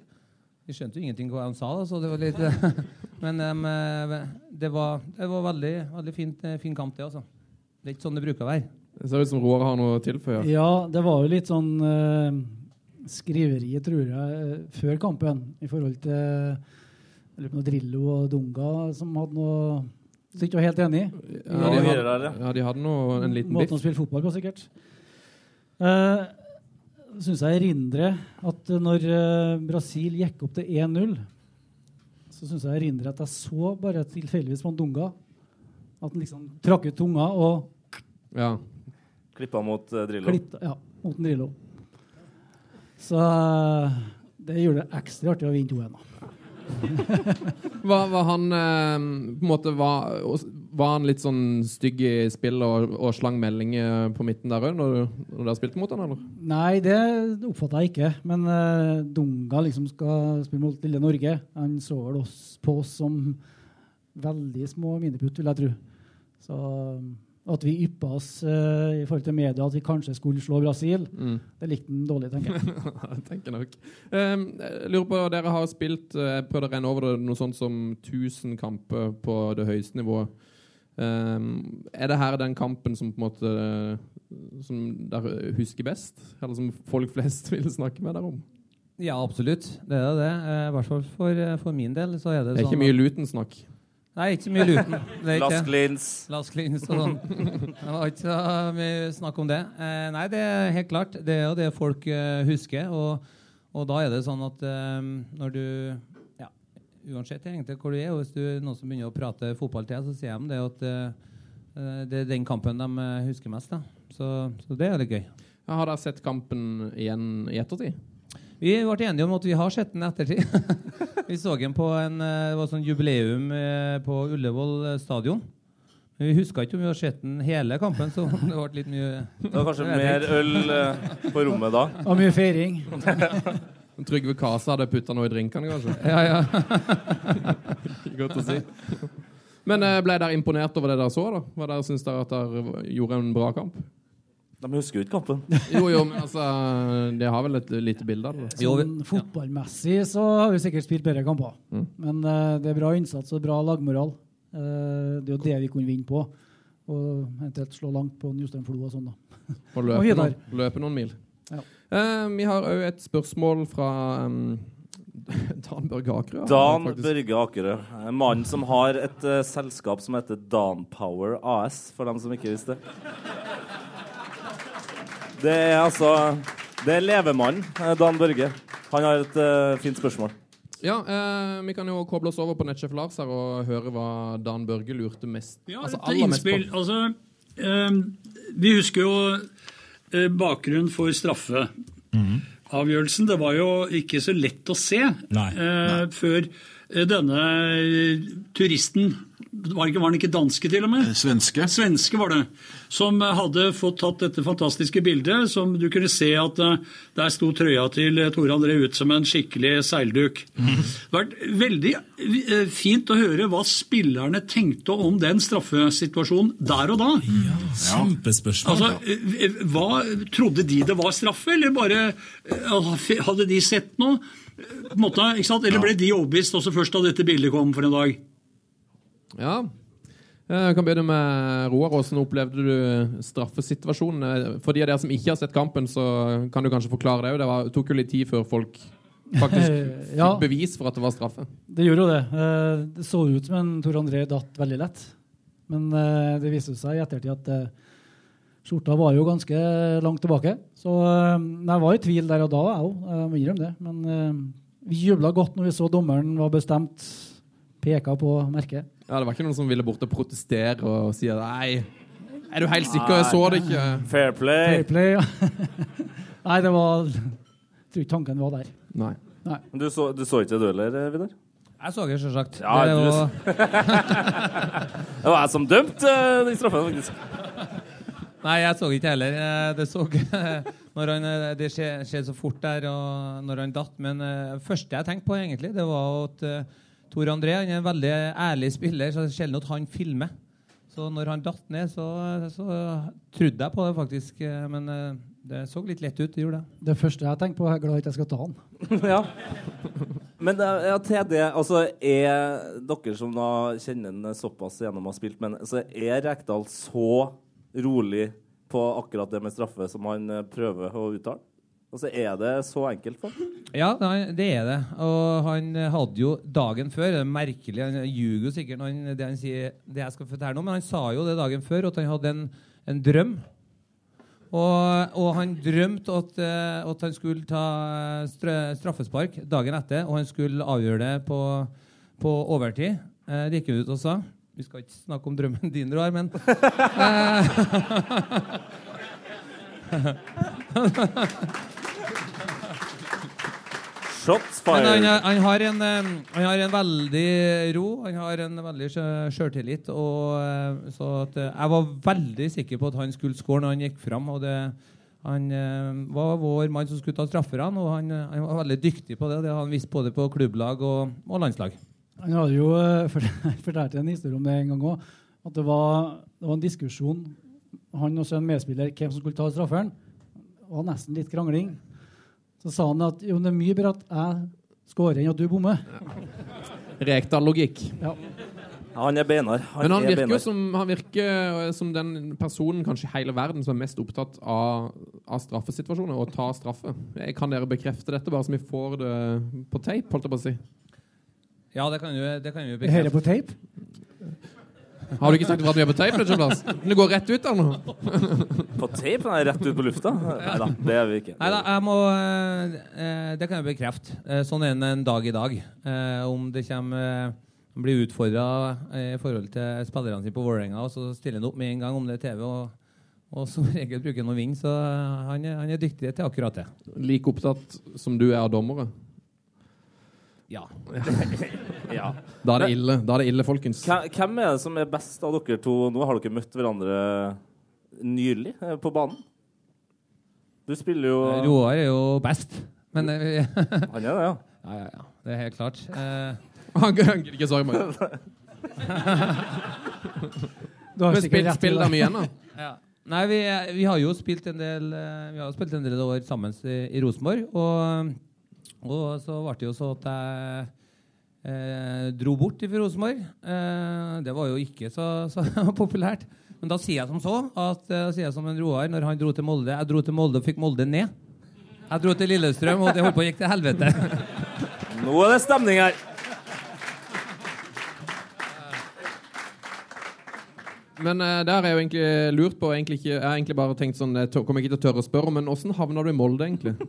Vi skjønte jo ingenting hva de sa, da, så det var litt Men em, eh, det, var, det var veldig, veldig fint, eh, fin kamp, det, altså. Det er ikke sånn det bruker å være. Det ser ut som Roar har noe å tilføye. Ja, det var jo litt sånn uh, skriveriet, tror jeg, før kampen i forhold til lurer på noe Drillo og Dunga som hadde noe som ikke var helt enig i. Ja, de, hadde, ja. de hadde noe, en liten Måten å spille fotball på, sikkert. Uh, syns jeg erindrer at når uh, Brasil gikk opp til 1-0, så syns jeg erindrer at jeg så bare tilfeldigvis på en Dunga at han liksom trakk ut tunga og Ja. Klippa mot uh, Drillo. klippet ja, mot Drillo. Så uh, det gjorde det ekstra artig å vinne 2-1. Var, var han eh, på en måte var, var han litt sånn stygg i spill og, og slang meldinger på midten der òg, når, når dere spilte mot han, eller? Nei, det oppfatta jeg ikke. Men eh, Dunga liksom skal spille mot lille Norge. Han så vel oss på oss som veldig små miniputt, vil jeg tro. Så at vi yppa oss uh, i forhold til media at vi kanskje skulle slå Brasil, Mm. det likte han dårlig, tenker jeg. jeg tenker nok. Um, jeg lurer på, Dere har spilt uh, prøvde å renne over det noe sånt som 1000 kamper på det høyeste nivået. Um, er det her den kampen som på en måte Som dere husker best? Eller som folk flest vil snakke med dere om? Ja, absolutt. Det er det. Eh, I hvert fall for, eh, for min del. så er det, Det er sånn ikke mye Luton-snakk. Nei, ikke så mye Luton. Lasklins. ikke Lask det. Lins. Last Cleans og sånn. Det var ikke så mye snakk om det. Eh, nei, det er helt klart. Det er jo det folk eh, husker. Og, og da er det sånn at eh, når du ja, Uansett egentlig hvor du er, og hvis du er noen som begynner å prate fotball til deg, så sier de det at eh, det er den kampen de eh, husker mest. Da. Så, så det er litt gøy. Ja, har dere sett kampen igjen i ettertid? Vi ble enige om at vi har sett den i ettertid. vi så den på en eh, det var sånn jubileum eh, på Ullevål eh, stadion. Men vi huska ikke om vi har sett den hele kampen, så det ble litt mye Det var kanskje mer øl på rommet da. Og mye feiring. Trygve Kasa hadde putta noe i drinkene, kanskje? Ja, ja. Godt å si. Men ble dere imponert over det dere så? da? Hva dere Syns dere at dere gjorde en bra kamp? De husker jo ikke kampen. Jo, jo, men altså Det har vel et lite bilde av det? Sånn fotballmessig så har vi sikkert spilt bedre kamper. Mm. Men uh, det er bra innsats og bra lagmoral. Uh, det er jo det vi kunne vinne på. Og eventuelt slå langt på Jostein Flo og sånn, da. Og løpe, og noen, løpe noen mil. Ja. Uh, vi har òg et spørsmål fra um, Dan Børge Akerø. Dan. Børge Akerø. En mann som har et uh, selskap som heter Danpower AS, for dem som ikke visste det. Det er altså Det er levemannen eh, Dan Børge. Han har et uh, fint spørsmål. Ja, eh, Vi kan jo koble oss over på Nettsjef Lars her og høre hva Dan Børge lurte mest Ja, altså et aller mest på. innspill. Altså, eh, vi husker jo eh, bakgrunnen for straffeavgjørelsen. Det var jo ikke så lett å se Nei, eh, før eh, denne eh, turisten var, ikke, var han ikke danske, til og med? Svenske. Svenske var det. Som eh, hadde fått tatt dette fantastiske bildet. Som du kunne se at eh, der sto trøya til eh, Tore André ut som en skikkelig seilduk. Det har vært veldig eh, fint å høre hva spillerne tenkte om den straffesituasjonen der og da. Kjempespørsmål. Altså, eh, hva, Trodde de det var straffe, eller bare eh, hadde de sett noe? På en måte, ikke sant? Eller ble de overbevist også først da dette bildet kom for en dag? Ja. Jeg kan begynne med Roar. Hvordan opplevde du straffesituasjonen? For de av dere som ikke har sett kampen, så kan du kanskje forklare det. Det var, tok jo litt tid før folk faktisk Ja. fikk bevis for at det var straffe. Det gjorde jo det. Eh, Det så ut som en Tor André datt veldig lett. Men eh, det viste seg i ettertid at eh, skjorta var jo ganske langt tilbake. Så eh, jeg var i tvil der og da, jeg òg. Jeg må innrømme det. Men eh, vi jubla godt når vi så dommeren var bestemt, peka på merket. Ja, Det var ikke noen som ville bort og protestere og si at nei, er du helt sikker? Jeg så det ikke. Fair play. Fair play, ja. Nei, det var Jeg tror ikke tanken var der. Nei. Nei. Men Du så, du så ikke det du heller, Vidar? Jeg så det, selvsagt. Ja, det var, Det var jeg som dømte eh, den straffen, faktisk. Nei, jeg så ikke heller. Eh, Det så når han, eh, det skjedde så fort der, og når han datt. Men det første jeg tenkte på, egentlig, det var at Tor André han er en veldig ærlig spiller, så det er sjelden at han filmer. Så når han datt ned, så, så trodde jeg på det, faktisk. eh, Men eh, det så litt lett ut. Det gjorde det. Det første jeg tenkte på, er glad ikke jeg skal ta han. ja. Men eh, ja, til det, altså er dere som da kjenner den såpass gjennom å ha spilt, men så er Rekdal så rolig på akkurat det med straffe som han eh, prøver å uttale? Altså Er det så enkelt for ham? Ja, det er det. Og han eh, hadde jo dagen før Det er merkelig, han ljuger jo sikkert han, det han sier, det jeg skal fortelle nå, men han sa jo det dagen før at han hadde en, en drøm. Og, og han drømte at, eh, at han skulle ta stra straffespark dagen etter, og han skulle avgjøre det på, på overtid. Eh, det gikk han ut og sa. Vi skal ikke snakke om drømmen din, Roar, men Shots Men han, han, har en, han har en veldig ro, han har en veldig sjø- sjøltillit. Så at, eh, jeg var veldig sikker på at han skulle score når han gikk fram. Og det, han var vår mann som skulle ta strafferne, og han, eh, han var veldig dyktig på det. Det har han visst både på klubblag og, og landslag. Han hadde jo eh, fortalt en historie om det en gang òg. At det var, det var en diskusjon han og så en medspiller hvem som skulle ta strafferen. Det var nesten litt krangling. Så sa han at jo, det er mye bedre at jeg scorer enn at du bommer. Rekdal-logikk. Ja. Han er beinar. Men han er virker jo som, han virker eh, som den personen kanskje i hele verden som er mest opptatt av, av straffesituasjoner og ta straffe. Kan dere bekrefte dette, bare så vi får det på tape? holdt jeg på å si? Ja, det kan du, det kan du Hele på tape? Har du ikke sagt at vi er på tape? Men det går rett ut der nå. På tape? Nei, rett ut på lufta? Nei da, det er vi ikke. Nei da, jeg må eh, Det kan jeg bekrefte. Eh, sånn er det en dag i dag. Eh, om det kommer blir utfordra i forhold til spillerne sine på Vålerenga, og så stiller han opp med en gang om det er TV. og og som regel bruker han å vinne, så han er, han er dyktig til akkurat det. Like opptatt som du er av dommere. Ja. Ja. Da er det ille, da er det ille folkens. Hvem er det som er best av dere to nå? Har dere møtt hverandre nylig eh, på banen? Du spiller jo Roar er jo best, men eh, Han er det, ja. ja, ja, ja. Det er helt klart. Eh, Han gidder ikke svare meg. Du har sikkert rett spill det. dem igjen, da. Ja. Nei, vi, vi har jo spilt en del eh, Vi har jo spilt en del år sammen i, i Rosenborg. Og, og så ble det jo så at jeg eh, dro bort fra Rosenborg. Eh, det var jo ikke så, så populært. Men da sier jeg som så at eh, sier jeg som en Roar når han dro til Molde. Jeg dro til Molde og fikk Molde ned. Jeg dro til Lillestrøm, og det holdt på å gikk til helvete. Nå er det stemning her. Men uh, der er jeg jo egentlig lurt på egentlig ikke, Jeg har egentlig bare tenkt sånn Jeg tør- kommer ikke til å tørre å spørre, men åssen havna du i Molde, egentlig?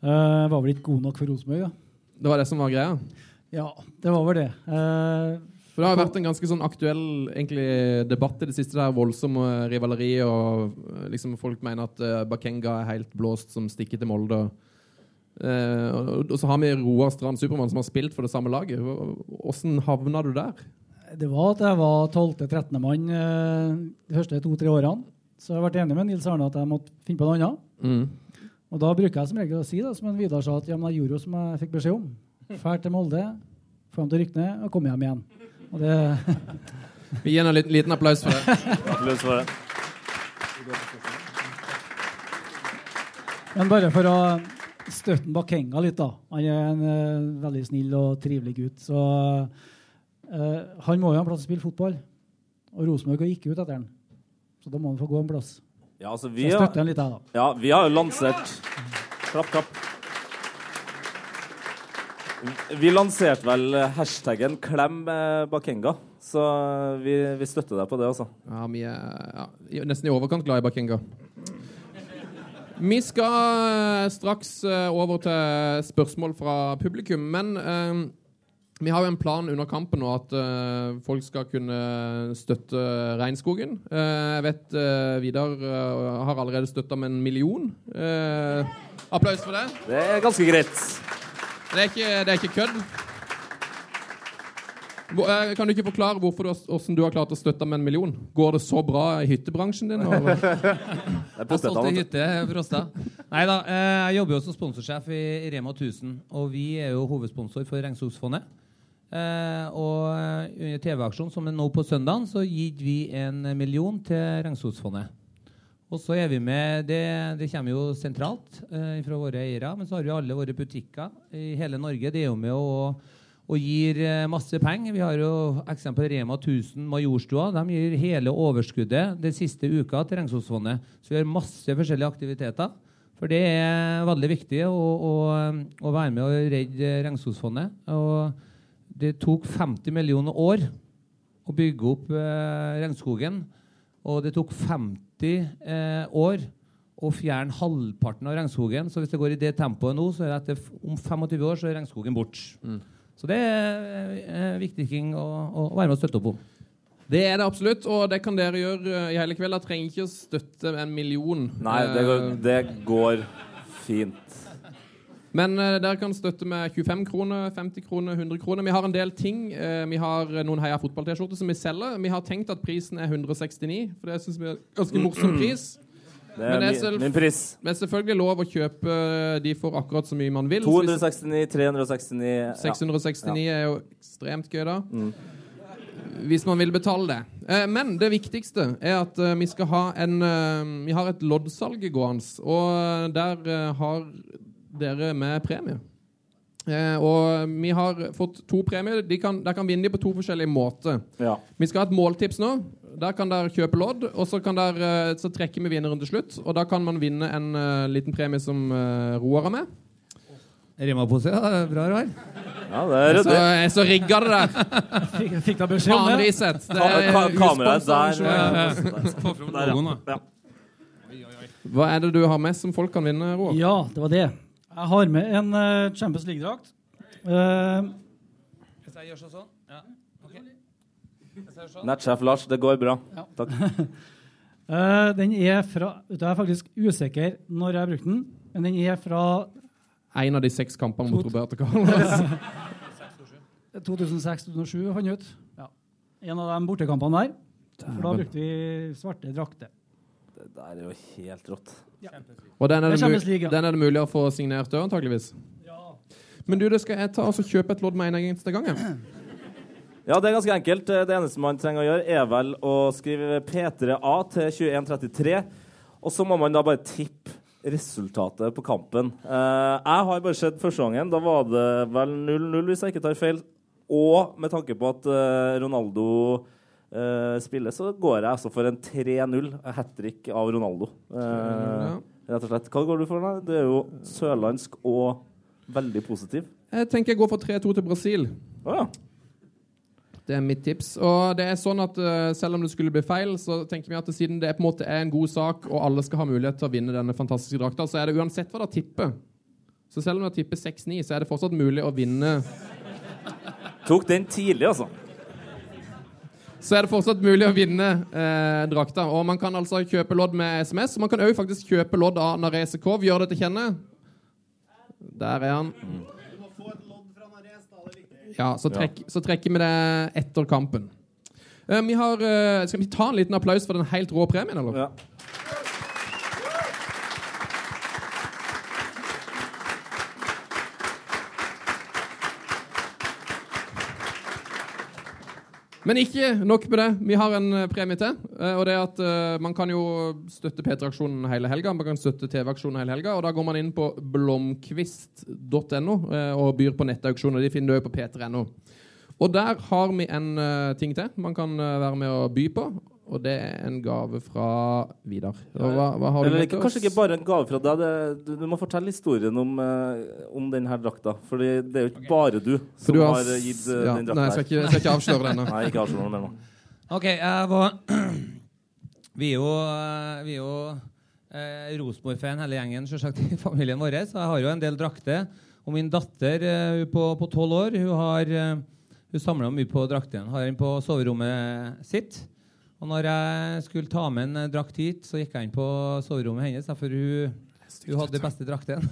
Uh, var vel ikke god nok for Rosenborg, da. Det var det som var greia? Ja, det var vel det. Uh, For det har vært en ganske sånn aktuell egentlig, debatt i det siste, der voldsom eh, rivaleri, og eh, liksom folk mener at Bakenga er helt blåst som stikker til Molde. Eh, og, og så har vi Roar Strand Supermann som har spilt for det samme laget. Åssen havna du der? Det var at jeg var 12.-13. mann de første to-tre årene. Så jeg har vært enig med Nils Arne at jeg måtte finne på noe annet. Mm. Og da bruker jeg som regel å si, da, som en Vidar sa, at ja, men jeg gjorde jo som jeg fikk beskjed om. Fær til Molde, få dem til å rykke ned, og komme hjem igjen. Og det, Vi gir en liten, liten applaus for det. Applaus for det. men bare for å støtte Bakenga litt, da. Han er en uh, veldig snill og trivelig gutt. Så uh, han må jo ha en plass å spille fotball, og Rosenborg gikk ikke ut etter han. Så da må han få gå en plass. Ja, altså, Så vi jeg har, litt, her, da. ja, vi har jo lansert Klapp, klapp. Vi lanserte vel hashtaggen 'klem eh, Bakenga', så vi, vi støtter deg på det, altså. Ja, vi er ja, nesten i overkant glad i Bakenga. Vi skal eh, straks eh, over til spørsmål fra publikum, men eh, vi har jo en plan under kampen nå at uh, folk skal kunne støtte regnskogen. Uh, jeg vet uh, Vidar har allerede støtta med en million. Eh, applaus for det. Det er ganske greit. Det er ikke, det er ikke kødd. Hvor, kan du ikke forklare hvorfor du, har- hvordan du har klart å støtte med en million? Går det så bra i hyttebransjen din? Og, er Jeg har solgt ei hytte for Åsta. Nei da, eh, jeg jobber jo som sponsorsjef i i Rema 1000, og vi er jo hovedsponsor for Regnskogsfondet. Eh, og eh, under TV-aksjonen som er nå på søndagen, så gitt vi en million til Regnskogsfondet. Og så er vi med Det, det kommer jo sentralt eh, fra våre eiere, men så har vi alle våre butikker i hele Norge. Det er jo med å og gir eh, masse penger. Vi har jo eksempel Rema 1000 Majorstua. De gir hele overskuddet den siste uka til Regnskogsfondet. Så vi har masse forskjellige aktiviteter. For det er veldig viktig å, å, å være med og redde Regnskogsfondet. Og det tok 50 millioner år å bygge opp eh, regnskogen. Og det tok 50 eh, år å fjerne halvparten av regnskogen. Så hvis det går i det tempoet nå, så er det etter om 25 år så er regnskogen borte. Så det er eh, viktig ting å, å være med og støtte opp om. det er det absolutt, og det kan dere gjøre eh, i hele kveld. Dere trenger ikke å støtte en million. Nei, det går, Eh, det går fint. Men uh, dere kan støtte med 25 kroner, 50 kroner, 100 kroner. Vi har en del ting. Uh, vi har noen Heia fotball-T-skjorter som vi selger. Vi har tenkt at prisen er 169, for det syns vi er en ganske morsom pris. Det Men er det er min, pris. Men selvfølgelig lov å kjøpe de for akkurat så mye man vil. 269, 369 ja. 669 er jo ekstremt gøy, da. Mm. Hvis man vil betale det. Eh, men det viktigste er at eh, vi skal ha en eh, Vi har et loddsalg gående, og der eh, har dere med premie. Eh, og vi har fått to premier. De kan, der kan vinne de på to forskjellige måter. Ja. Vi skal ha et måltips nå. Der kan dere kjøpe lodd, og så, kan dere, eh, så trekker vi vinneren til slutt. Og da kan man vinne en uh, liten premie som uh, Roar har med. Rema-pose, ja. det Bra, Roar. ja, det er Så, ryddig. jeg så rigga det der. Fikk, fikk da beskjed om det? Det er ka kameraet usponset der. Der, ja. ja. Hva er det du har med som folk kan vinne, Roar? Ja, det var det. Jeg har med en uh, Champions League-drakt. Uh, Hvis jeg gjør sånn? Ja. ok. Hvis jeg gjør sånn? Nettsjef Lars, det går bra. Ja. Takk. uh, den er fra Jeg er faktisk usikker når jeg har brukt den, men den er fra En av de seks kampene mot Roberto Carlos. 2006-2007, fant jeg ut. Ja. En av de bortekampene der. For da brukte vi svarte drakter. Det der er jo helt rått. Og den er, Det er det Champions mu- League, ja. den er det mulig å få signert òg, antakeligvis. Men du, det skal jeg ta og så kjøpe et lodd med en eneste gang? jeg. Ja, det er ganske enkelt. Det eneste man trenger å gjøre, er vel å skrive P3A til 2133. Og så må man da bare tippe resultatet på kampen. Eh, jeg har bare sett første gangen. Da var det vel 0-0, hvis jeg ikke tar feil. Og med tanke på at eh, Ronaldo eh, spiller, så går jeg altså for en 3-0. Hat trick av Ronaldo. Eh, rett og slett. Hva går du for? da? Du er jo sørlandsk og veldig positiv. Jeg tenker jeg går for 3-2 til Brasil. Oh, ja. Det er mitt tips. Og det er sånn at uh, selv om det skulle bli feil, så tenker vi at siden det på en måte er en god sak, og alle skal ha mulighet til å vinne denne fantastiske drakta, så er det uansett hva dere tipper. Så selv om dere tipper 6-9, så er det fortsatt mulig å vinne Tok den tidlig, altså. Så er det fortsatt mulig å vinne eh, drakta. Og man kan altså kjøpe lodd med SMS. Man kan òg faktisk kjøpe lodd av Narese Kov. Gjør det til kjenne. Der er han. Ja, så, trekk, så trekker vi det etter kampen. Eh, vi har, eh, skal vi ta en liten applaus for den helt rå premien, eller? Ja. Men ikke nok med det. Vi har en eh, premie til. eh, Og det er at uh, Man kan jo støtte P3-aksjonen hele helga. Man kan støtte TV-aksjonen hele helga. Og da går man inn på blomkvist.no og byr på nettauksjoner. De finner du òg på p3.no. Og der har vi en uh, ting til man kan uh, være med å by på. Og det er en gave fra Vidar. Og Hva, hva har du Eller med ikke, kanskje ikke bare en gave fra deg. Det, du, du må fortelle historien om, eh, om denne drakta. For det er jo ikke bare du som du har, har- gitt eh, ja, den nei, jeg skal ikke- jeg skal ikke avsløre det ennå. Nei, ikke avsløre den mer. OK, jeg var Vi er jo, eh, vi er jo eh, Rosenborg-fan hele gjengen selvsagt, i familien vår. Så jeg har jo en del drakter. Og min datter eh, på tolv år hun har eh, hun samler mye på drakten har den på soverommet sitt. Og når jeg skulle ta med en eh, drakt hit, så gikk jeg inn på soverommet hennes. For hun, hun hadde den beste drakten.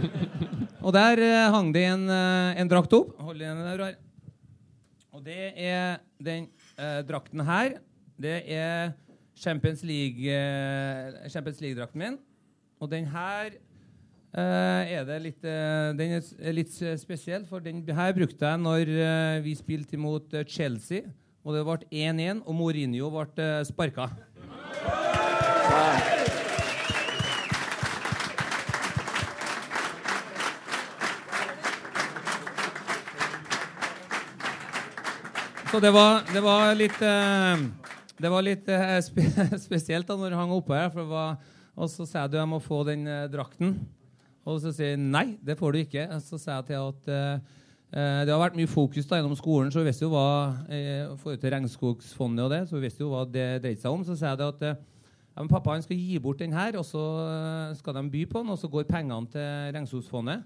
og der eh, hang det en, eh, en drakt opp. Hold den der, Rar. Og det er den eh, drakten her. Det er Champions League, eh, League-drakten min. Og den her eh, er det litt Den er litt spesiell, for den her brukte jeg når vi spilte imot Chelsea. Og det ble 1-1, og Mourinho ble uh, sparka. Så det var, det var litt eh, Det var litt eh, spe, spesielt da når det hang oppe her. Var, og så sa jeg at jeg må få den eh, drakten. Og så sier jeg nei, det får du ikke. Og så sa jeg til at eh, eh, det har vært mye fokus da gjennom skolen, så vi visste jo hva eh, forhold til Regnskogsfondet og det, så vi visste jo hva det dreide seg om. Så sier jeg det at eh, ja, men pappa han skal gi bort den her, og så eh, skal de by på den, og så går pengene til Regnskogsfondet.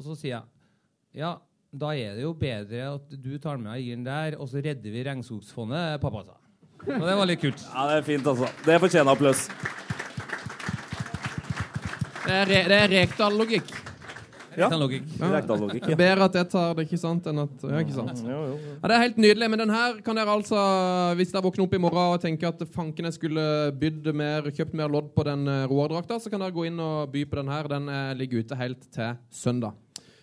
Og så sier jeg ja, da er det jo bedre at du tar med og gir den der, og så redder vi Regnskogsfondet, pappa sa. Og det var litt kult. Ja, det er fint, altså. Det fortjener applaus. Det er, re, det er Rekdal-logikk. Rekdal-logikk, ja. Bedre at jeg tar det, ikke sant, enn at Ja, ikke sant. Ja, det er helt nydelig. Men den her kan dere altså, hvis dere våkner opp i morgen og tenker at fanken jeg skulle bydd mer, kjøpt mer lodd på den uh, Roar-drakta, så kan dere gå inn og by på den her. Den eh, ligger ute helt til søndag.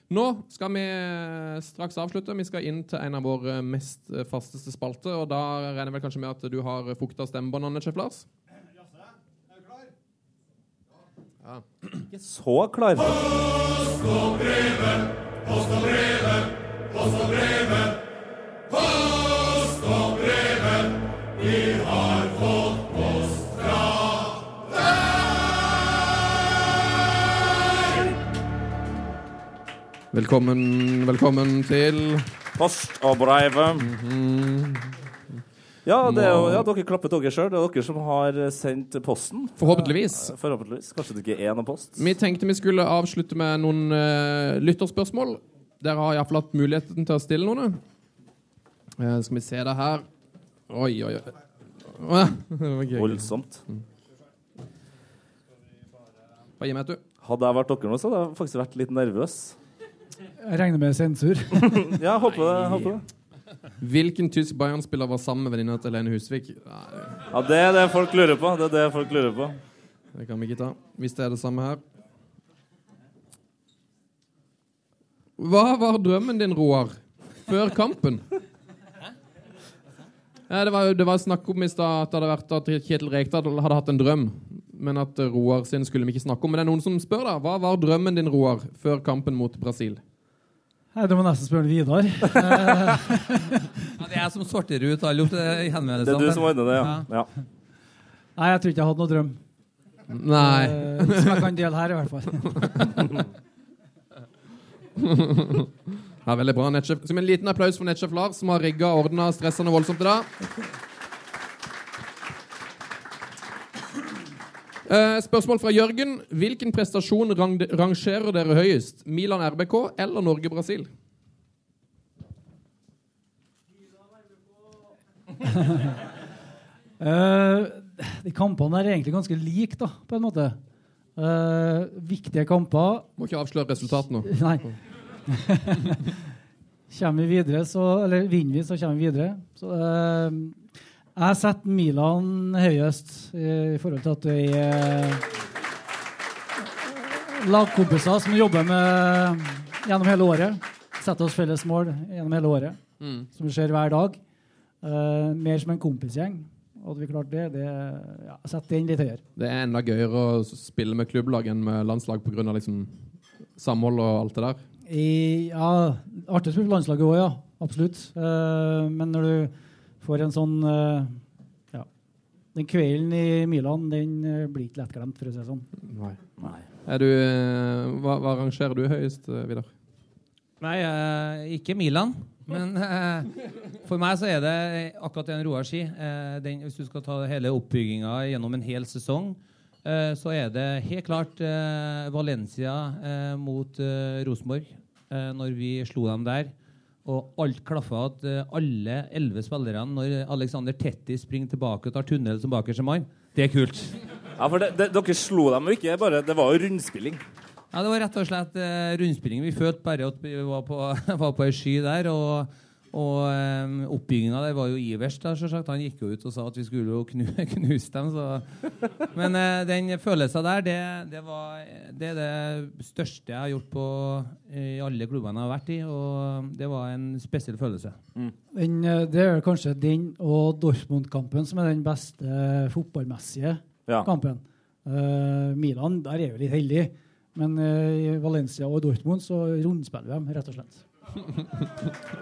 Nå skal vi eh, straks avslutte. Vi skal inn til en av våre mest eh, fasteste spalter. Og da regner jeg vel kanskje med at du har fukta stemmebåndene, Chef Lars? Ikke så klar. Post og brevet, post og brevet, post og brevet. Post og brevet, vi har fått post fra deg. Velkommen, velkommen til Post og brevet. Mm det er jo, ja, dere klappet dere sjøl. Det er dere som har sendt posten. Forhåpentligvis. Eh, Forhåpentligvis. Kanskje det ikke er noen post? Vi tenkte vi skulle avslutte med noen uh, lytterspørsmål. Dere har iallfall hatt muligheten til å stille noen. Uh, skal vi se det her Oi, oi, oi. Det var gøy. Voldsomt. Hva gir meg et, du. Hadde jeg vært dere nå, så hadde jeg faktisk vært litt nervøs. Jeg regner med sensur. Ja, jeg håper det. Hvilken tysk Bayern-spiller var sammen med venninna til Lene Husvik? Nei, Ja, det er det folk lurer på. Det er det folk lurer på. det kan vi ikke ta. Hvis det er det samme her. Hva var drømmen din, Roar, før kampen? Ja, det, var, det var snakk om i stad at det hadde vært at Kjetil Rekdal hadde hatt en drøm, men at Roar sin skulle vi ikke snakke om. Men det er noen som spør, da. Hva var drømmen din, Roar, før kampen mot Brasil? Nei, Du må nesten spørre Vidar. Ja, det er jeg som sorterer ut alle Det er du som ordner det, ja. ja. Nei, jeg tror ikke jeg hadde noe drøm. Nei. Eh, som jeg kan dele her, i hvert fall. Ja, veldig bra, nettsjef. Som en liten applaus for nettsjef Lars, som har rigga og ordna stressende voldsomt i dag. Eh, spørsmål fra Jørgen. Hvilken prestasjon rang rangerer dere høyest? Milan RBK eller Norge-Brasil? uh, de kampene er egentlig ganske like, da, på en måte. Uh, viktige kamper. Må ikke avsløre resultatet nå. Nei. kommer vi videre, så, eller vinner vi, så kommer vi videre. Så, eh, jeg setter Milan høyest i, i forhold til at vi er lagkompiser som jobber med gjennom hele året. Setter oss felles mål gjennom hele året, Mm. som skjer hver dag. Uh, mer som en kompisgjeng. Hadde vi klart det, det ja, Sett den litt høyere. Det er enda gøyere å spille med klubblag enn med landslag pga. Liksom samhold og alt det der. I, ja, Artig å spille på landslaget òg, ja. Absolutt. Uh, men når du får en sånn eh, ja. Den kvelden i Milan den eh, blir ikke lettglemt, for å si det sånn. Nei. Nei. Er du, eh, hva, hva rangerer du høyest, Vidar? Nei, ikke Milan. Men eh, for meg så er det akkurat det en Roar sier. Eh, den, hvis du skal ta hele oppbygginga gjennom en hel sesong, eh, så er det helt klart Valencia mot Rosenborg. Når vi slo dem der. Og alt klaffa at eh, alle elleve spillerne, når Alexander Tetti springer tilbake og tar tunnel som bakerste mann, det er kult. Ja, for det, det, dere slo dem jo ikke, bare Det var jo rundspilling. Ja, Det var rett og slett eh, rundspilling. Vi følte bare at vi var på, var på ei sky der. Og, og eh, oppbygginga der var jo iverst. da, selvsagt. Han gikk jo ut og sa at vi skulle jo knu, knuse dem. Så. Men eh, den følelsen der, det, det, var, det er det største jeg har gjort på, i alle klubbene jeg har vært i. Og det var en spesiell følelse. Den, eh, det er vel kanskje den og Dortmund-kampen som er den beste eh, fotballmessige Ja. kampen. Eh, Milan der er vi litt heldig, men eh, i Valencia og Dortmund så rundspiller vi dem, rett og slett.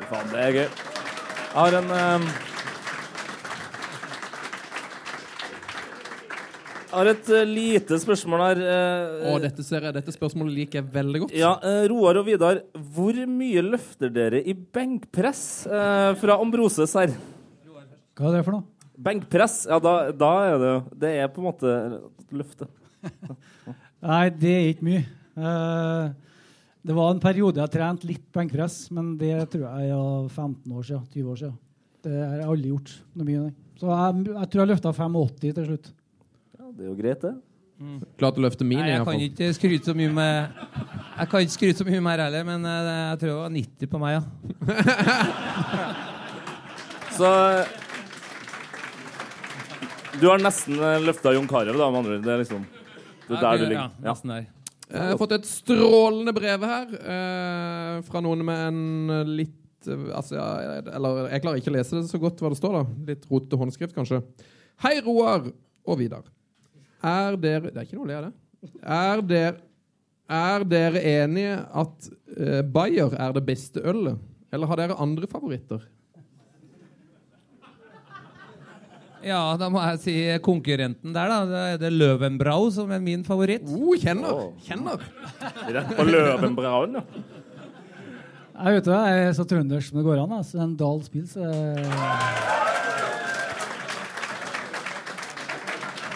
Faen, det er gøy. Jeg har en um, Jeg har et uh, lite spørsmål her. Uh, Og dette, ser jeg, dette spørsmålet liker jeg veldig godt. Ja, uh, Roar og Vidar, hvor mye løfter dere i benkpress eh, fra Ambroses her? Hva er det for noe? Benkpress, ja, da, da er det jo Det er på en måte løftet. Nei, det er ikke mye. Eh, det var en periode jeg trente litt benkpress, men det tror jeg er 15 år siden. 20 år siden. Det har jeg aldri gjort noe mye. Så jeg, jeg tror jeg løfta 85 til slutt. Ja, det er jo greit, det. Klart å løfte min, Nei, jeg kan ikke skryte så mye med Jeg kan ikke skryte så mye mer heller, men eh, jeg tror det var 90 på meg, ja. Så Du har nesten løfta Jon Carew, da, med andre ord. Det er liksom det er der du ligger. Ja. nesten der. Jeg har fått et strålende brev her eh, fra noen med en litt eh, altså, Eller jeg klarer ikke å lese det så godt hva det står, da. Litt rotete håndskrift, kanskje. Hei, Roar og Vidar. Er dere Det er ikke noe å le av det. Er dere, er dere enige at eh, Bayer er det beste ølet? Eller har dere andre favoritter? Ja, da må jeg si konkurrenten der, da. Da er det Løvenbrau som er min favoritt. Oh, kjenner! Åh. Kjenner! Rett på ja. Jeg vet du, jeg er så trøndersk som det går an. Altså, en Dahl Spils Det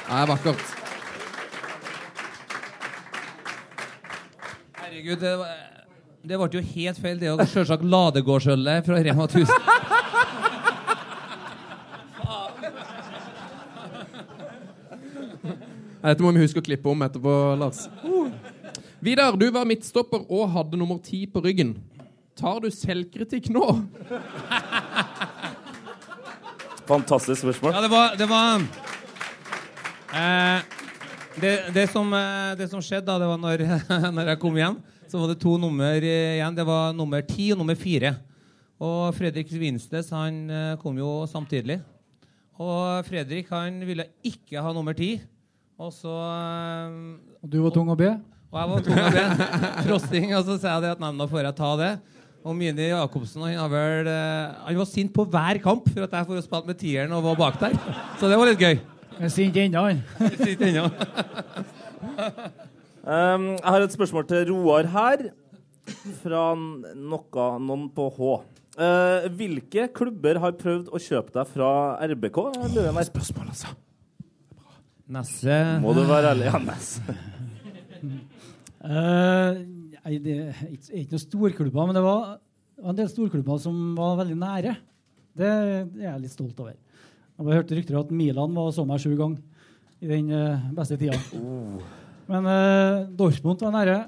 er vakkert. Herregud, det, var, det ble jo helt feil. Det òg. Sjølsagt Ladegårdsølet fra Rema 1000. Dette må vi huske å klippe om etterpå, Lars. Vidar, du var midtstopper og hadde nummer ti på ryggen. Tar du selvkritikk nå? Fantastisk spørsmål. Ja, det var, det var eh, det, det, som, eh, det som skjedde da, det var når, når jeg kom hjem, så var det to nummer igjen. Det var nummer ti og nummer fire. Og Fredrik Vinsnes han eh, kom jo samtidig. Og Fredrik han ville ikke ha nummer ti. Og så eh, Og du var tung å be? Og jeg var tung å be. Frosting. Og så sa jeg det at nei, nå får jeg ta det. Og Mini Jacobsen han, har vel, eh, han var sint på hver kamp for at jeg får spilt med tieren og var bak der. Så det var litt gøy. Jeg er sint ennå, han. Sint ennå. Um, jeg har et spørsmål til Roar her, fra noe, noen på H. Uh, hvilke klubber har prøvd å kjøpe deg fra RBK? Spørsmål, altså. Nesse Må du være ærlig, Hannes? Eh, uh, det er ikke, noen storklubber, men det var en del storklubber som var veldig nære. Det, er jeg litt stolt over. Jeg hørte rykter at Milan var så meg sju ganger i den eh, beste tida. Men uh, Dortmund var nære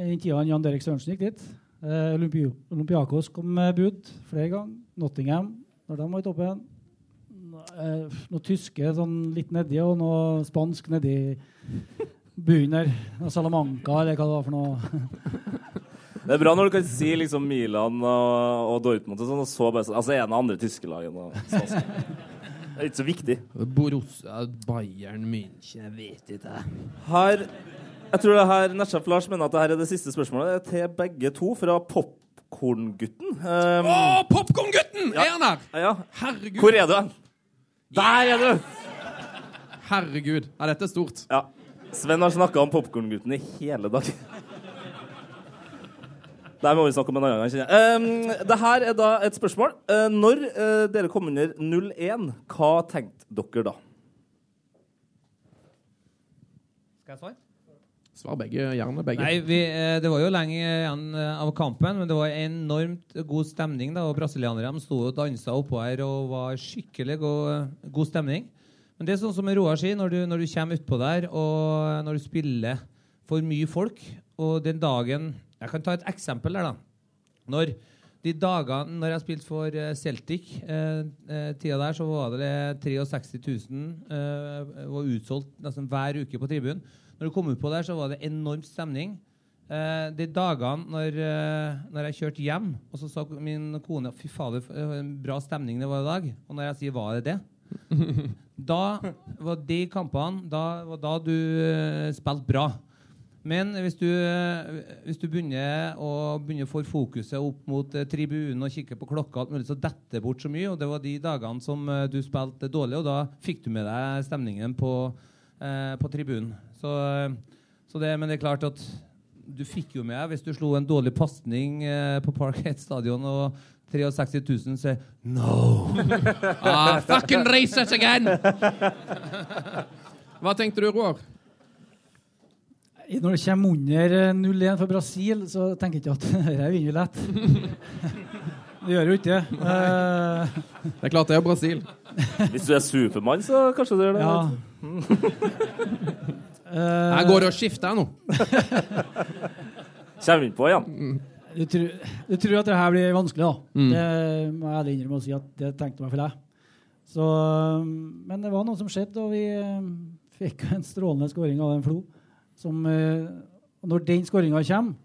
i den tida Jan Derek Sørensen gikk dit. Uh, Olympi Olympiakos kom med bud flere ganger. Nottingham, når de var i toppen. Eh, noe tyske sånn litt nedi, og noe spansk nedi bunnen der. Salamanca, eller hva det var for noe. Det er bra når du kan si liksom Milan og, og Dortmund og sånn, og så bare sånn Altså en av andre tyske lagene. Det er ikke så viktig. Borussia, Bayern München, jeg vet ikke. Her Jeg tror det her Nesjef Lars mener at det her er det siste spørsmålet Det er til begge to fra Popkorngutten. Um, Å, Popkorngutten! Er han her? ja. Herregud. Hvor er du? hen? Der er du! Herregud. Ja, dette er stort. Ja. Sven har snakka om Popkorngutten i hele dag. Det her må vi snakke om en annen gang. kjenner jeg. Um, det her er da et spørsmål. Uh, når uh, dere kom under 0-1, hva tenkte dere da? Skal jeg svare? Svar begge. Gjerne begge. Nei, vi, eh, Det var jo lenge igjen eh, av kampen, men det var enormt god stemning. da, og Brasilianere de sto og dansa oppå her og var skikkelig god, god stemning. Men det er sånn som Roar sier, når du, når du kommer utpå der og når du spiller for mye folk, og den dagen Jeg kan ta et eksempel der, da. Når de dagene når jeg spilte for eh, Celtic, eh, eh, tida der, så var det 63 000 eh, var utsolgt nesten hver uke på tribunen. Når du kom ut på der, så var det enormt stemning. Eh, de dagene når, eh, når jeg kjørte hjem, og så sa min kone Fy fader, for en bra stemning det var i dag. Og når jeg sier var det det? da var de kampene Da var da du eh, spilte bra. Men hvis du, eh, hvis du begynner å begynner få fokuset opp mot eh, tribunen og kikke på klokka, alt mulig, så detter det bort så mye. Og det var de dagene som eh, du spilte dårlig, og da fikk du med deg stemningen på, eh, på tribunen. Så, eh, så det, men det er klart at du fikk jo med hvis du slo en dårlig pasning eh, på Parkhead stadion og 63 000 sier No! ah, fucking racist again! Hva tenkte du, Roar? Når det kommer under eh, 0-1 for Brasil, så tenker jeg ikke at dette vinner vi lett. Det gjør jo ikke det. Uh, Det er klart det er Brasil. Hvis du er Supermann, så kanskje du gjør det. Ja. Uh, Her går det å skifte her nå. Kommer vi inn på igjen? Du tror, du tror at det her blir vanskelig, da. Mm. Det må jeg ærlig innrømme å si at det tenkte meg for deg. Så, men det var noe som skjedde, og vi eh, fikk en strålende skåring av en Flo. Som, eh, og når den skåringa kommer,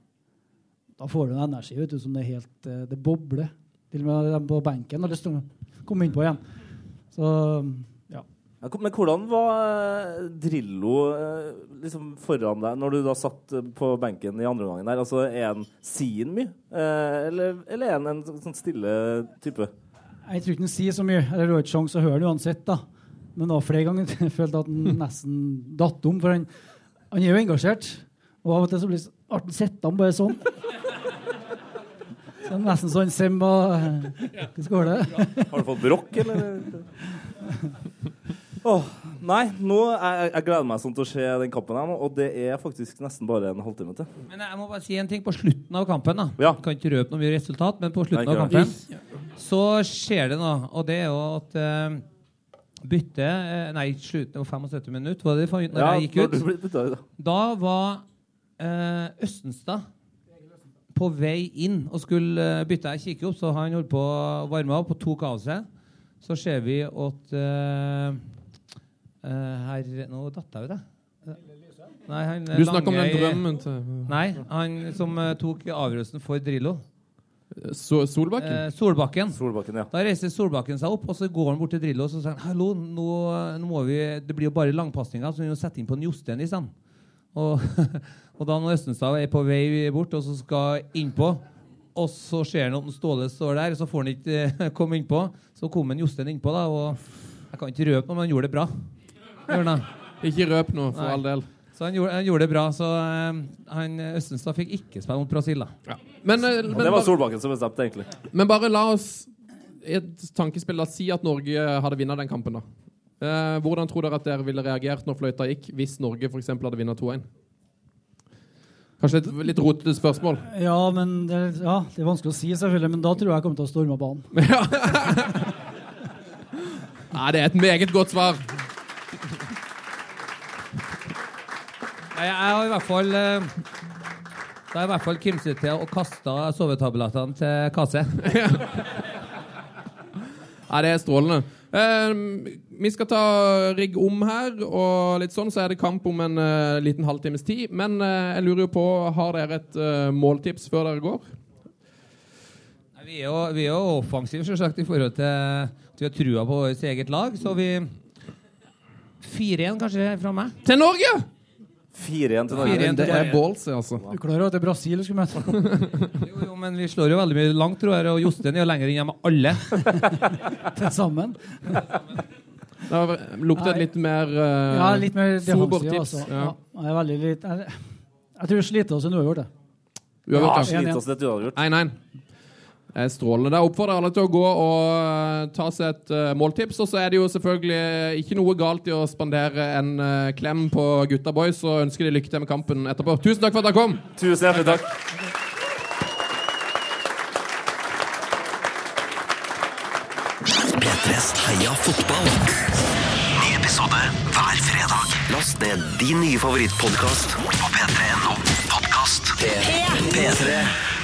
da får du en energi vet du, som det er helt eh, Det bobler. Til og med de på benken har lyst til å komme innpå igjen. Så ja. Men hvordan var eh, Drillo eh, liksom foran deg når du da satt eh, på benken i andre omgangen der? Altså, er han sien mye? Eller, eller er han en sånn stille type? Jeg tror ikke han sier så mye. Eller Du har ikke sjanse å høre det uansett. da. Men var flere ganger jeg følte at han nesten datt om. For han, han er jo engasjert. Og av og til så blir det ble han sittende bare sånn. Så det er nesten sånn Sim og Hvordan går det? Har du fått brokk, eller? Oh, nei, nå jeg, jeg gleder meg sånn til å se den kampen her nå, og det er faktisk nesten bare en halvtime til. Men jeg må bare si en ting på slutten av kampen. da. Ja. Jeg kan ikke røpe noe mye resultat, men på slutten Nei, av kampen så skjer det noe. Og det er jo at uh, byttet eh, Nei, slutten av 75 minutter, var det når Ja, jeg gikk ut, da. Da var eh, Østenstad på vei inn og skulle uh, bytte. Jeg kikke opp, så han holdt på å varme opp og tok av seg. Så ser vi at uh, uh, her Nå datt jeg ut, jeg. Nei, han Du snakker om den drømmen til Nei, han som uh, tok avgjørelsen for Drillo. So Solbakken? Eh, Solbakken. Solbakken, ja. Da reiser Solbakken seg opp, og så går han bort til Drillo og så sier han, Hallo, nå, nå må vi Det blir jo bare langpasninger, så vi må sette inn på en Jostein isteden. Og, og da når Østenstad er på vei bort og så skal innpå, og så ser han at Ståle står der, så får han ikke eh, komme innpå. Så kom en Jostein innpå, da, og jeg kan ikke røpe noe, men han gjorde det bra. Gjorde. Ikke røp noe, for Nei. all del. Så han gjorde, han gjorde det bra. Så eh, han, Østenstad fikk ikke spille mot Brasil, da. Men, men, Og det var Solbakken som bestemte, egentlig. men bare la oss i et tankespill da, si at Norge hadde vunnet den kampen. da. Eh, hvordan tror dere at dere ville reagert når fløyta gikk, hvis Norge eksempel hadde vunnet 2-1? Kanskje et litt rotete spørsmål. Ja, men det, ja, det er vanskelig å si, selvfølgelig. Men da tror jeg jeg kommer til å storme banen. banen. Nei, det er et meget godt svar. Jeg har i hvert fall eh, Da har jeg i hvert fall kimset til og kasta sovetablettene til Kase. Nei, det er strålende. Eh, vi skal ta rigg om her, og litt sånn, så er det kamp om en eh, liten halvtimes tid. Men eh, jeg lurer jo på, har dere et måltips før dere går? Vi er jo, vi er jo offensive, selvsagt, i forhold til at vi har trua på vårt eget lag. Så vi 4-1 kanskje fra meg. Til Norge! 4-1 til Norge. Det er balls, altså. Du klarer at det er Brasil du skulle møte Jo, jo, men vi slår jo veldig mye langt, tror jeg, og Jostein er jo lenger inn hjemme alle. til sammen. Det har luktet litt mer uh, Ja, litt mer sober defensiv, tips. altså. Ja. Ja, jeg litt Jeg, jeg tror vi sliter oss en uavgjort, det. Uavgjort, Ja, ja. sliter oss litt uavgjort. 1-1. Er strålende. Da oppfordrer alle til å gå og eh, ta seg et eh, måltips. Og så er det jo selvfølgelig ikke noe galt i å spandere en eh, klem på gutta boys og ønske de lykke til med kampen etterpå. Tusen takk for at dere kom! Tusen hjertelig takk. P3s Heia fotball. Ny episode hver fredag. Last ned din nye favorittpodkast på p3.no podkast. P3.